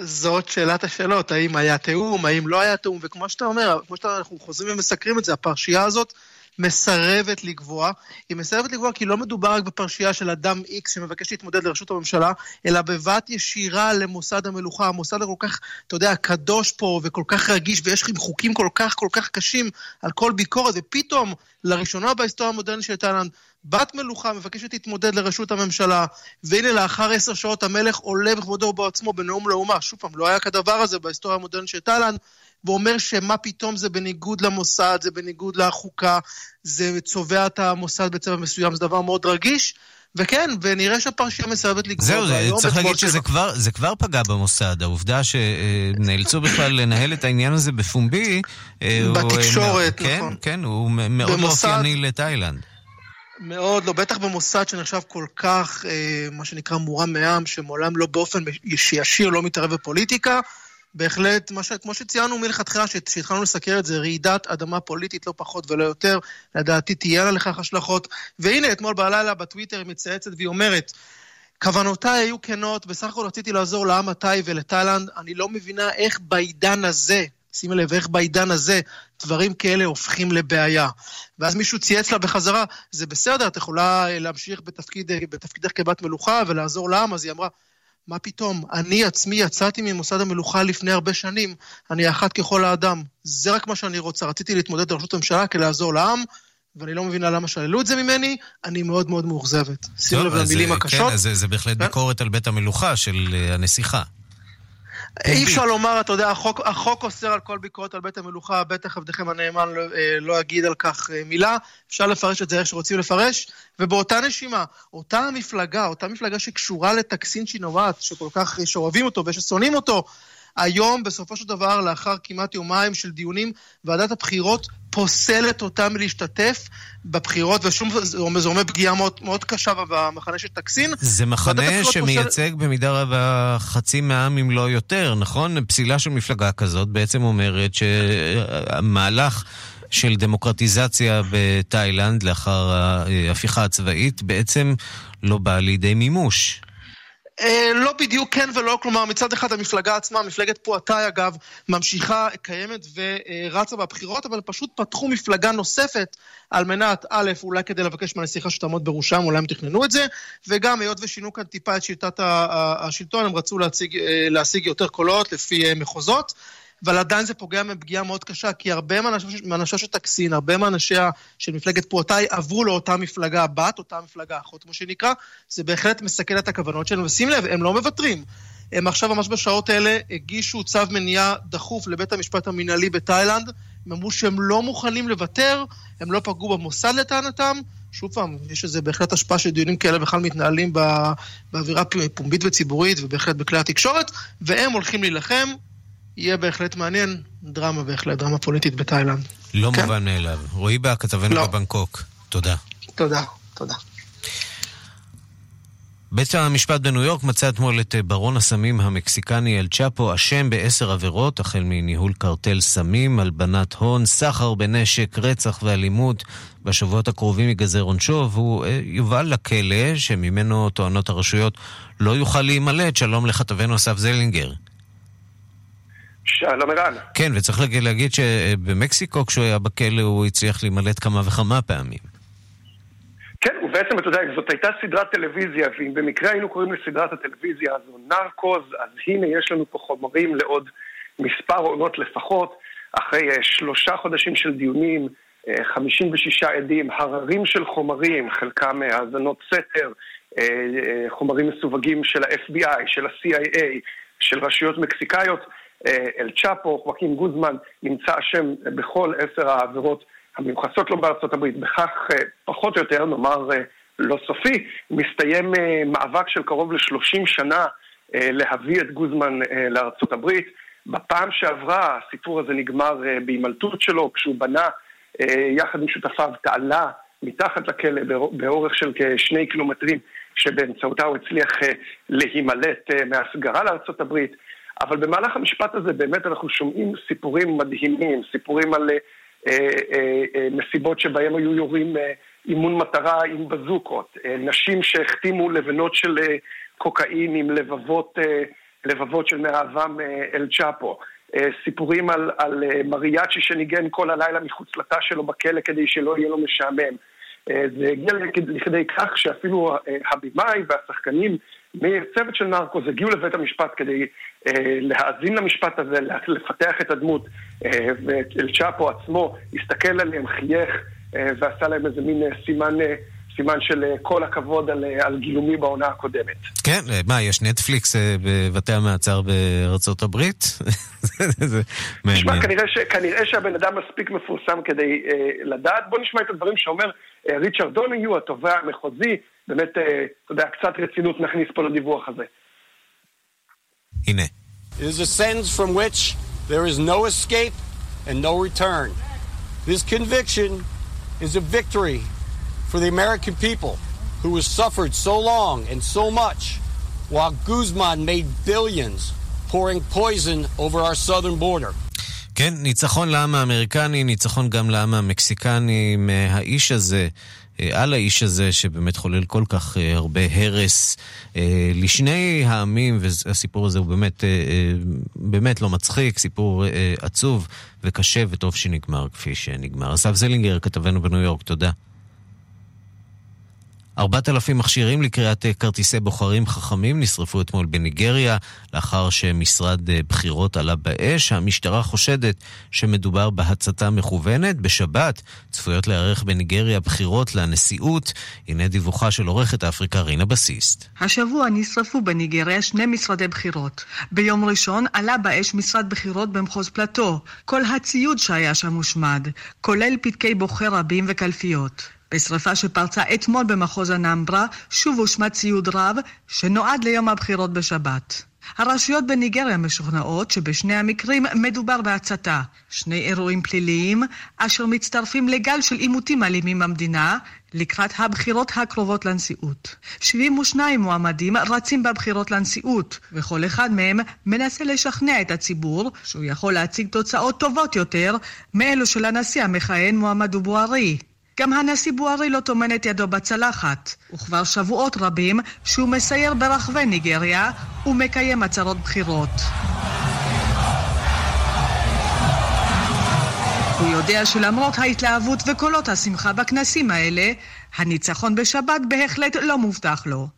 זאת שאלת השאלות, האם היה תיאום, האם לא היה תיאום, וכמו שאתה אומר, כמו שאנחנו חוזרים ומסקרים את זה, הפרשייה הזאת מסרבת לקבוע. היא מסרבת לקבוע כי לא מדובר רק בפרשייה של אדם איקס שמבקש להתמודד לראשות הממשלה, אלא בבת ישירה למוסד המלוכה. המוסד הכל כך, אתה יודע, קדוש פה וכל כך רגיש, ויש חוקים כל כך כל כך קשים על כל ביקורת, ופתאום, לראשונה בהיסטוריה המודרנית של תאילנד, בת מלוכה מבקשת להתמודד לראשות הממשלה, והנה לאחר עשר שעות המלך עולה בכבודו ובעצמו בנאום לאומה. שוב פעם, לא היה כדבר הזה בהיסטוריה המודרנית של תאילנד. ואומר שמה פתאום זה בניגוד למוסד, זה בניגוד לחוקה, זה צובע את המוסד בצבע מסוים, זה דבר מאוד רגיש. וכן, ונראה שהפרשייה מסרבת לקבוע. זהו, זה, צריך להגיד שזה כבר, זה כבר פגע במוסד. העובדה שנאלצו בכלל לנהל את העניין הזה בפומבי... בתקשורת, הוא, נכון. כן, כן, הוא מאוד במוסד... לא אופייני לתאילנד. מאוד לא, בטח במוסד שנחשב כל כך, אה, מה שנקרא מורם מעם, שמעולם לא באופן ישיר לא מתערב בפוליטיקה. בהחלט, ש... כמו שציינו מלכתחילה, שהתחלנו לסקר את זה, רעידת אדמה פוליטית לא פחות ולא יותר, לדעתי תהיינה לכך השלכות. והנה, אתמול בלילה בטוויטר היא מצייצת והיא אומרת, כוונותיי היו כנות, בסך הכל רציתי לעזור לעם התאי ולתאילנד, אני לא מבינה איך בעידן הזה, שימי לב, איך בעידן הזה דברים כאלה הופכים לבעיה. ואז מישהו צייץ לה בחזרה, זה בסדר, את יכולה להמשיך בתפקיד, בתפקידך כבת מלוכה ולעזור לעם, אז היא אמרה, מה פתאום? אני עצמי יצאתי ממוסד המלוכה לפני הרבה שנים, אני אחת ככל האדם. זה רק מה שאני רוצה. רציתי להתמודד לראשות הממשלה כדי לעזור לעם, ואני לא מבינה למה שללו את זה ממני, אני מאוד מאוד מאוכזבת. שימו לב למילים הקשות. כן, זה, זה בהחלט ביקורת על בית המלוכה של הנסיכה. אי אפשר לומר, אתה יודע, החוק, החוק אוסר על כל ביקורת על בית המלוכה, בטח עבדכם הנאמן לא, לא יגיד על כך מילה, אפשר לפרש את זה איך שרוצים לפרש, ובאותה נשימה, אותה המפלגה, אותה מפלגה שקשורה לטקסין שינואט, שכל כך שאוהבים אותו וששונאים אותו, היום, בסופו של דבר, לאחר כמעט יומיים של דיונים, ועדת הבחירות פוסלת אותם מלהשתתף בבחירות, ושום, זה אומר פגיעה מאוד, מאוד קשה במחנה של טקסין. זה מחנה שמייצג פוסל... במידה רבה חצי מהעם אם לא יותר, נכון? פסילה של מפלגה כזאת בעצם אומרת שהמהלך... של דמוקרטיזציה בתאילנד לאחר ההפיכה הצבאית בעצם לא בא לידי מימוש. אה, לא בדיוק כן ולא, כלומר מצד אחד המפלגה עצמה, מפלגת פואטאי אגב, ממשיכה, קיימת ורצה בבחירות, אבל פשוט פתחו מפלגה נוספת על מנת, א', אולי כדי לבקש מהנסיכה שתעמוד בראשם, אולי הם תכננו את זה, וגם היות ושינו כאן טיפה את שיטת השלטון, הם רצו להציג, אה, להשיג יותר קולות לפי אה, מחוזות. אבל עדיין זה פוגע מפגיעה מאוד קשה, כי הרבה מאנשיה של טקסין, הרבה מאנשיה של מפלגת פועטאי עברו לאותה מפלגה בת, אותה מפלגה אחות, כמו שנקרא, זה בהחלט מסכן את הכוונות שלנו, ושים לב, הם לא מוותרים. הם עכשיו ממש בשעות האלה הגישו צו מניעה דחוף לבית המשפט המינהלי בתאילנד, הם אמרו שהם לא מוכנים לוותר, הם לא פגעו במוסד לטענתם. שוב פעם, יש איזה בהחלט השפעה שדיונים כאלה בכלל מתנהלים באווירה פומבית וציבורית ובהחלט בכלי התקשורת, והם הולכים להילחם, יהיה בהחלט מעניין, דרמה בהחלט, דרמה פוליטית בתאילנד. לא כן? מובן מאליו. רועי בה, כתבנו לא. בבנקוק. תודה. תודה, תודה. בית המשפט בניו יורק מצא אתמול את ברון הסמים המקסיקני אל צ'אפו אשם בעשר עבירות, החל מניהול קרטל סמים, הלבנת הון, סחר בנשק, רצח ואלימות. בשבועות הקרובים ייגזר עונשו, והוא אה, יובל לכלא, שממנו טוענות הרשויות לא יוכל להימלט. שלום לכתבנו אסף זלינגר. שלום ערן. כן, וצריך להגיד שבמקסיקו, כשהוא היה בכלא, הוא הצליח להימלט כמה וכמה פעמים. כן, ובעצם, אתה יודע, זאת הייתה סדרת טלוויזיה, ואם במקרה היינו קוראים לסדרת הטלוויזיה הזו נרקוז, אז הנה יש לנו פה חומרים לעוד מספר עונות לפחות, אחרי uh, שלושה חודשים של דיונים, uh, אה, 56 עדים, הררים של חומרים, חלקם uh, האזנות סתר, חומרים מסווגים של ה-FBI, של ה-CIA, של רשויות מקסיקאיות. אה, אל צ'אפו, חואקים גוזמן, נמצא אשם בכל עשר העבירות המיוחסות לו בארצות הברית. בכך אה, פחות או יותר, נאמר אה, לא סופי, מסתיים מאבק של קרוב ל-30 שנה להביא את גוזמן לארצות הברית. בפעם שעברה הסיפור הזה נגמר בהימלטות שלו, כשהוא בנה יחד עם שותפיו תעלה מתחת לכלא באורך של כשני קילומטרים, שבאמצעותה הוא הצליח להימלט מהסגרה לארצות הברית. אבל במהלך המשפט הזה באמת אנחנו שומעים סיפורים מדהימים, סיפורים על אה, אה, אה, מסיבות שבהם היו יורים אה, אימון מטרה עם בזוקות, אה, נשים שהחתימו לבנות של אה, קוקאין עם לבבות, אה, לבבות של מאהבם אה, אל צ'אפו. אה, סיפורים על, על אה, מריאצ'י שניגן כל הלילה מחוץ לתא שלו בכלא כדי שלא יהיה לו משעמם. אה, זה הגיע לכדי כך שאפילו הבמאי והשחקנים מצוות של נרקוס הגיעו לבית המשפט כדי אה, להאזין למשפט הזה, לפתח את הדמות, אה, ואל צ'אפו עצמו הסתכל עליהם, חייך אה, ועשה להם איזה מין אה, סימן... אה, סימן של אה, כל הכבוד על, אה, על גילומי בעונה הקודמת. כן, מה, יש נטפליקס בבתי המעצר בארצות הברית? (laughs) תשמע, כנראה, ש, כנראה שהבן אדם מספיק מפורסם כדי אה, לדעת. בוא נשמע את הדברים שאומר אה, ריצ'רד דוניו, התובע המחוזי, באמת, אתה יודע, קצת רצינות נכניס פה לדיווח הזה. הנה. It is a sentence from which there is no escape and no return. This conviction is a victory for the American people who has suffered so long and so much while Guzman made billions pouring poison over our southern border. כן, ניצחון לעם האמריקני, ניצחון גם לעם המקסיקני מהאיש הזה. אה, על האיש הזה שבאמת חולל כל כך אה, הרבה הרס אה, לשני העמים, והסיפור הזה הוא באמת, באמת לא מצחיק, סיפור עצוב וקשה וטוב שנגמר כפי שנגמר. אסף זלינגר, כתבנו בניו יורק, תודה. 4,000 מכשירים לקריאת אה, כרטיסי בוחרים חכמים נשרפו אתמול בניגריה לאחר שמשרד אה, בחירות עלה באש. המשטרה חושדת שמדובר בהצתה מכוונת. בשבת צפויות להיערך בניגריה בחירות לנשיאות. הנה דיווחה של עורכת אפריקה רינה בסיסט. השבוע נשרפו בניגריה שני משרדי בחירות. ביום ראשון עלה באש משרד בחירות במחוז פלטו. כל הציוד שהיה שם הושמד, כולל פתקי בוחר רבים וקלפיות. בשרפה שפרצה אתמול במחוז הנמברה, שוב הושמד ציוד רב שנועד ליום הבחירות בשבת. הרשויות בניגריה משוכנעות שבשני המקרים מדובר בהצתה. שני אירועים פליליים אשר מצטרפים לגל של עימותים אלימים במדינה לקראת הבחירות הקרובות לנשיאות. 72 מועמדים רצים בבחירות לנשיאות, וכל אחד מהם מנסה לשכנע את הציבור שהוא יכול להציג תוצאות טובות יותר מאלו של הנשיא המכהן מועמד אבוארי. גם הנשיא בוארי לא טומן את ידו בצלחת, וכבר שבועות רבים שהוא מסייר ברחבי ניגריה ומקיים הצהרות בחירות. הוא יודע שלמרות ההתלהבות וקולות השמחה בכנסים האלה, הניצחון בשבת בהחלט לא מובטח לו.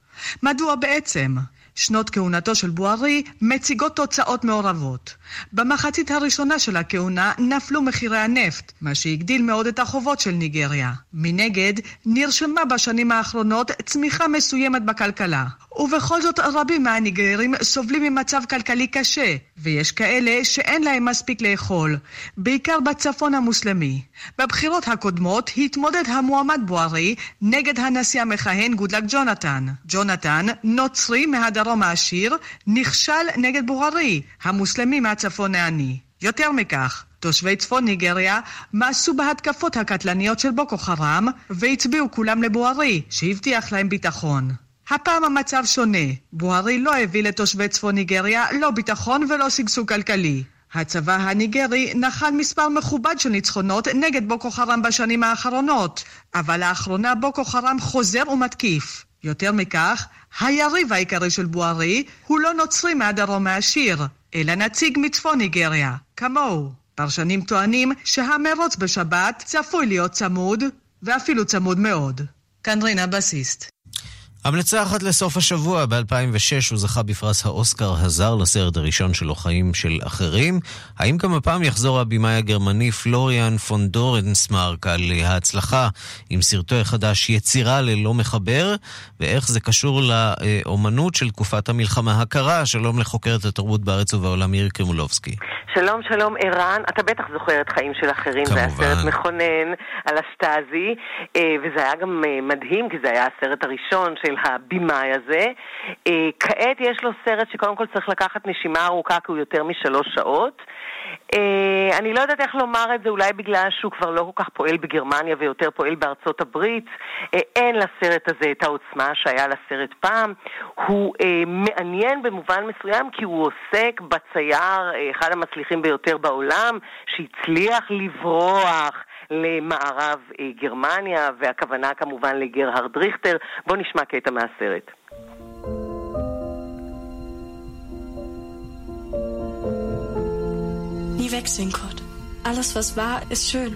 מדוע בעצם? שנות כהונתו של בוארי מציגות תוצאות מעורבות. במחצית הראשונה של הכהונה נפלו מחירי הנפט, מה שהגדיל מאוד את החובות של ניגריה. מנגד, נרשמה בשנים האחרונות צמיחה מסוימת בכלכלה. ובכל זאת רבים מהניגרים סובלים ממצב כלכלי קשה, ויש כאלה שאין להם מספיק לאכול, בעיקר בצפון המוסלמי. בבחירות הקודמות התמודד המועמד בוארי נגד הנשיא המכהן גודלק ג'ונתן. ג'ונתן, נוצרי מהדרום העשיר, נכשל נגד בוארי, המוסלמי מהצפון העני. יותר מכך, תושבי צפון ניגריה מאסו בהתקפות הקטלניות של בוקו חרם והצביעו כולם לבוארי, שהבטיח להם ביטחון. הפעם המצב שונה. בוארי לא הביא לתושבי צפון ניגריה לא ביטחון ולא שגשוג כלכלי. הצבא הניגרי נחל מספר מכובד של ניצחונות נגד בוקו חרם בשנים האחרונות, אבל לאחרונה בוקו חרם חוזר ומתקיף. יותר מכך, היריב העיקרי של בוארי הוא לא נוצרי מהדרום העשיר, אלא נציג מצפון ניגריה, כמוהו. פרשנים טוענים שהמרוץ בשבת צפוי להיות צמוד, ואפילו צמוד מאוד. כאן רינה בסיסט. המלצה אחת לסוף השבוע, ב-2006 הוא זכה בפרס האוסקר הזר לסרט הראשון שלו, חיים של אחרים. האם גם הפעם יחזור הבמאי הגרמני פלוריאן פון דורנסמרק על ההצלחה עם סרטו החדש יצירה ללא מחבר, ואיך זה קשור לאומנות של תקופת המלחמה הקרה? שלום לחוקרת התרבות בארץ ובעולם מירי קרימולובסקי. שלום, שלום ערן. אתה בטח זוכר את חיים של אחרים, כמובן. זה היה סרט מכונן על השטאזי, אה, וזה היה גם אה, מדהים, כי זה היה הסרט הראשון של הבמאי הזה. אה, כעת יש לו סרט שקודם כל צריך לקחת נשימה ארוכה, כי הוא יותר משלוש שעות. Uh, אני לא יודעת איך לומר את זה, אולי בגלל שהוא כבר לא כל כך פועל בגרמניה ויותר פועל בארצות הברית. Uh, אין לסרט הזה את העוצמה שהיה לסרט פעם. הוא uh, מעניין במובן מסוים כי הוא עוסק בצייר, uh, אחד המצליחים ביותר בעולם, שהצליח לברוח. למערב uh, גרמניה, והכוונה כמובן לגרהרד ריכטר. בואו נשמע קטע מהסרט. Nie wegsehen, Kurt. Alles, was war, ist schön.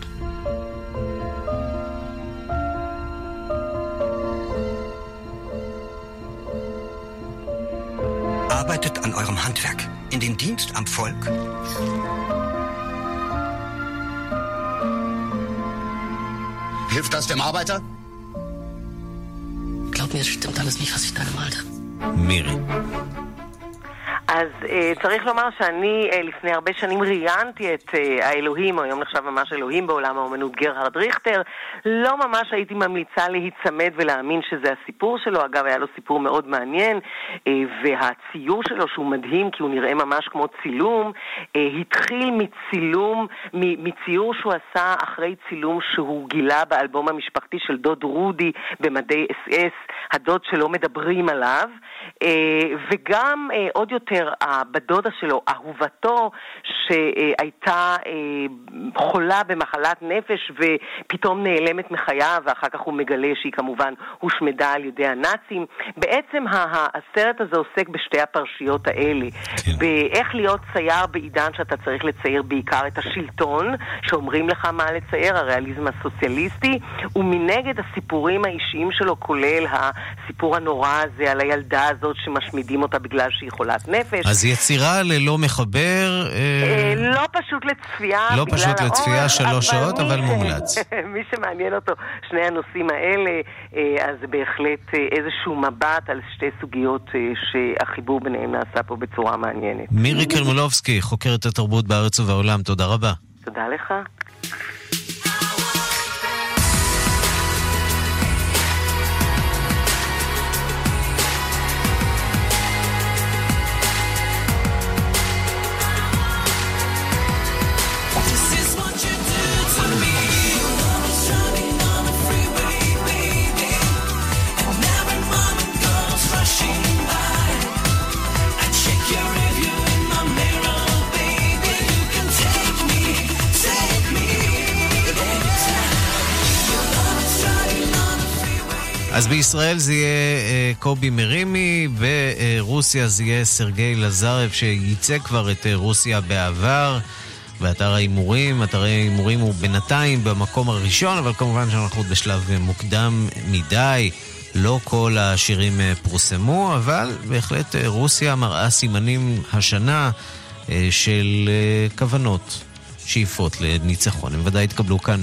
Arbeitet an eurem Handwerk. In den Dienst am Volk. Hilft das dem Arbeiter? Glaub mir, es stimmt alles nicht, was ich da gemalt habe. Miri. אז uh, צריך לומר שאני uh, לפני הרבה שנים ראיינתי את uh, האלוהים, או היום נחשב ממש אלוהים בעולם האומנות, גרהרד ריכטר. לא ממש הייתי ממליצה להיצמד ולהאמין שזה הסיפור שלו. אגב, היה לו סיפור מאוד מעניין, uh, והציור שלו, שהוא מדהים כי הוא נראה ממש כמו צילום, uh, התחיל מצילום, מציור שהוא עשה אחרי צילום שהוא גילה באלבום המשפחתי של דוד רודי במדי אס אס, הדוד שלא מדברים עליו, uh, וגם uh, עוד יותר יותר הבת דודה שלו, אהובתו, שהייתה אה, חולה במחלת נפש ופתאום נעלמת מחייו, ואחר כך הוא מגלה שהיא כמובן הושמדה על ידי הנאצים. בעצם הסרט הזה עוסק בשתי הפרשיות האלה, כן. באיך להיות צייר בעידן שאתה צריך לצייר בעיקר את השלטון, שאומרים לך מה לצייר, הריאליזם הסוציאליסטי, ומנגד הסיפורים האישיים שלו, כולל הסיפור הנורא הזה על הילדה הזאת שמשמידים אותה בגלל שהיא חולת נפש. נפש. אז יצירה ללא מחבר... אה, אה, לא פשוט לצפייה. לא פשוט לצפייה שלוש שעות, אבל מומלץ. (laughs) מי שמעניין אותו שני הנושאים האלה, אה, אז בהחלט איזשהו מבט על שתי סוגיות שהחיבור ביניהם נעשה פה בצורה מעניינת. מירי קרמולובסקי, חוקרת התרבות בארץ ובעולם, תודה רבה. תודה לך. אז בישראל זה יהיה אה, קובי מרימי, ברוסיה זה יהיה סרגי לזרב שייצג כבר את אה, רוסיה בעבר. ואתר ההימורים, אתר ההימורים הוא בינתיים במקום הראשון, אבל כמובן שאנחנו בשלב מוקדם מדי. לא כל השירים אה, פורסמו, אבל בהחלט אה, רוסיה מראה סימנים השנה אה, של כוונות, שאיפות לניצחון. הם ודאי התקבלו כאן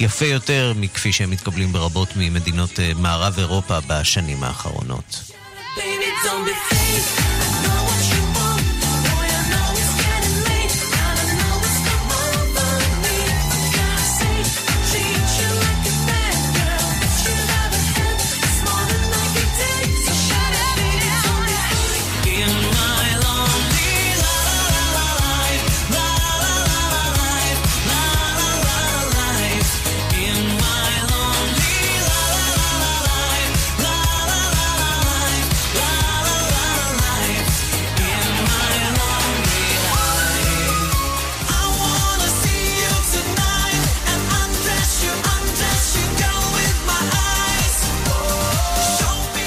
יפה יותר מכפי שהם מתקבלים ברבות ממדינות מערב אירופה בשנים האחרונות. Baby,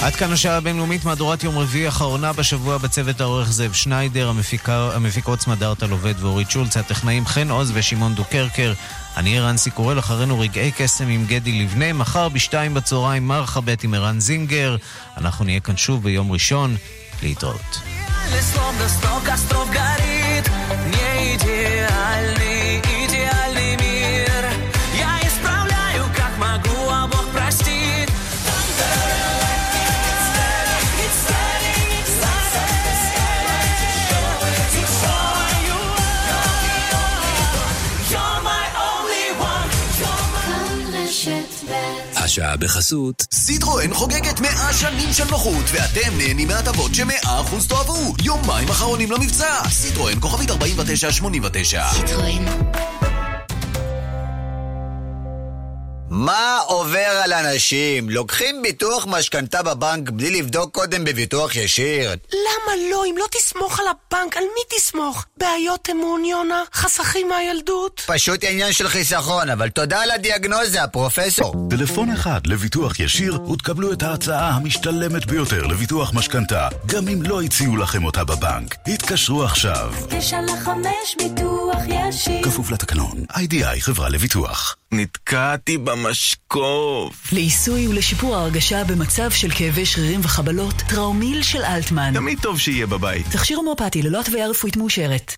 עד כאן השעה הבינלאומית, מהדורת יום רביעי האחרונה בשבוע בצוות העורך זאב שניידר, המפיקה, המפיקות סמדארטה לובד ואורית שולץ, הטכנאים חן עוז ושמעון דוקרקר. אני רנסי קורל, אחרינו רגעי קסם עם גדי לבנה, מחר בשתיים בצהריים מרחה ב' עם ערן זינגר. אנחנו נהיה כאן שוב ביום ראשון, להתראות. בחסות. סיטרואן חוגגת 100 שנים של נוחות, ואתם נהנים מהטבות ש-100% תאהבו. יומיים אחרונים למבצע. סיטרואן כוכבית 4989. סיטרואן. מה עובר על אנשים? לוקחים ביטוח משכנתה בבנק בלי לבדוק קודם בביטוח ישיר? למה לא? אם לא תסמוך על הבנק, על מי תסמוך? בעיות אמון, יונה? חסכים מהילדות? פשוט עניין של חיסכון, אבל תודה על הדיאגנוזה, פרופסור. טלפון אחד לביטוח ישיר ותקבלו את ההצעה המשתלמת ביותר לביטוח משכנתה, גם אם לא הציעו לכם אותה בבנק. התקשרו עכשיו. תשע לחמש ביטוח ישיר. כפוף לתקנון. איי-די-איי חברה לביטוח. נתקעתי במשקוף. לעיסוי ולשיפור ההרגשה במצב של כאבי שרירים וחבלות, טראומיל של אלטמן. תמיד טוב שיהיה בבית. תכשיר הומואפטי ללא התוויה רפואית מאושרת.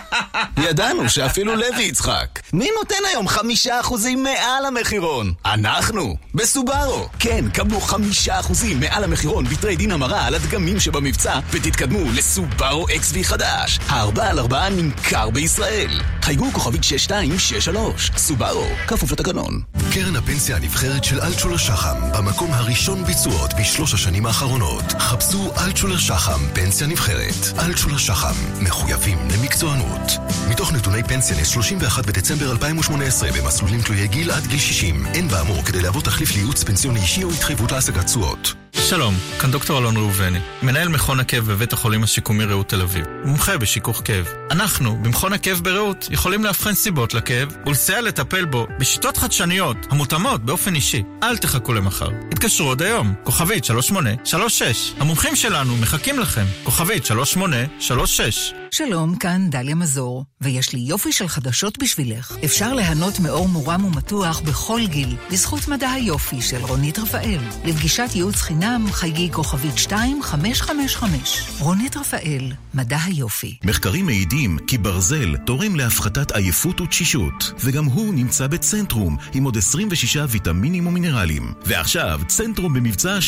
(laughs) ידענו שאפילו לוי יצחק. מי נותן היום חמישה אחוזים מעל המחירון? אנחנו, בסובארו. כן, קבלו חמישה אחוזים מעל המחירון בטריידין המרה על הדגמים שבמבצע, ותתקדמו לסובארו XV חדש. הארבע על ארבעה נמכר בישראל. חייגו כוכבית 6263, סובארו. כפוף לתקנון. קרן הפנסיה הנבחרת של אלטשולר שחם, במקום הראשון ביצועות בשלוש השנים האחרונות. חפשו אלטשולר שחם, פנסיה נבחרת. אלטשולר שחם, מחויבים למקצוענות. מתוך נתוני פנסיה ל-31 בדצמבר 2018 במסלולים תלויי גיל עד גיל 60, אין באמור כדי להוות תחליף לייעוץ פנסיוני אישי או התחייבות להשגת תשואות. שלום, כאן דוקטור אלון ראובני, מנהל מכון הכאב בבית החולים השיקומי רעות תל אביב, מומחה בשיכוך כאב. אנחנו, במכון הכאב ברעות, יכולים לאבחן סיבות לכאב ולסייע לטפל בו בשיטות חדשניות המותאמות באופן אישי. אל תחכו למחר. התקשרו עוד היום, כוכבית 3836. המומחים שלנו מחכים לכם, כוכבית 3836. שלום, כאן דליה מזור, ויש לי יופי של חדשות בשבילך. אפשר ליהנות מאור מורם ומתוח בכל גיל, בזכות מדע היופי של רונית רפאל. לפגישת ייעוץ חינם, חייגי כוכבית 2555. רונית רפאל, מדע היופי. מחקרים מעידים כי ברזל תורם להפחתת עייפות ותשישות, וגם הוא נמצא בצנטרום, עם עוד 26 ויטמינים ומינרלים. ועכשיו, צנטרום במבצע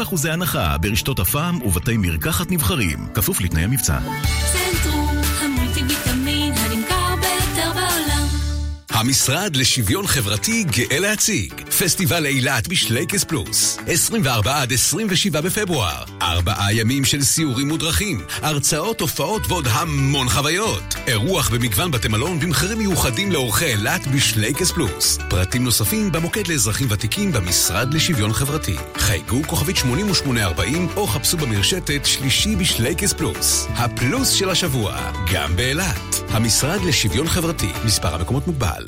30% הנחה ברשתות הפעם ובתי מרקחת נבחרים, כפוף לתנאי המבצע. צנטרום המשרד לשוויון חברתי גאה להציג. פסטיבל אילת בשלייקס פלוס. 24 עד 27 בפברואר. ארבעה ימים של סיורים מודרכים הרצאות, הופעות ועוד המון חוויות. אירוח במגוון בתי מלון במחירים מיוחדים לאורחי אילת בשלייקס פלוס. פרטים נוספים במוקד לאזרחים ותיקים במשרד לשוויון חברתי. חייגו כוכבית 8840 או חפשו במרשתת שלישי בשלייקס פלוס. הפלוס של השבוע גם באילת. המשרד לשוויון חברתי מספר המקומות מוגבל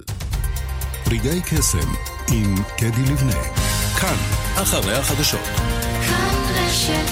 רגעי קסם עם קדי לבנה. כאן, אחרי החדשות. כאן רשת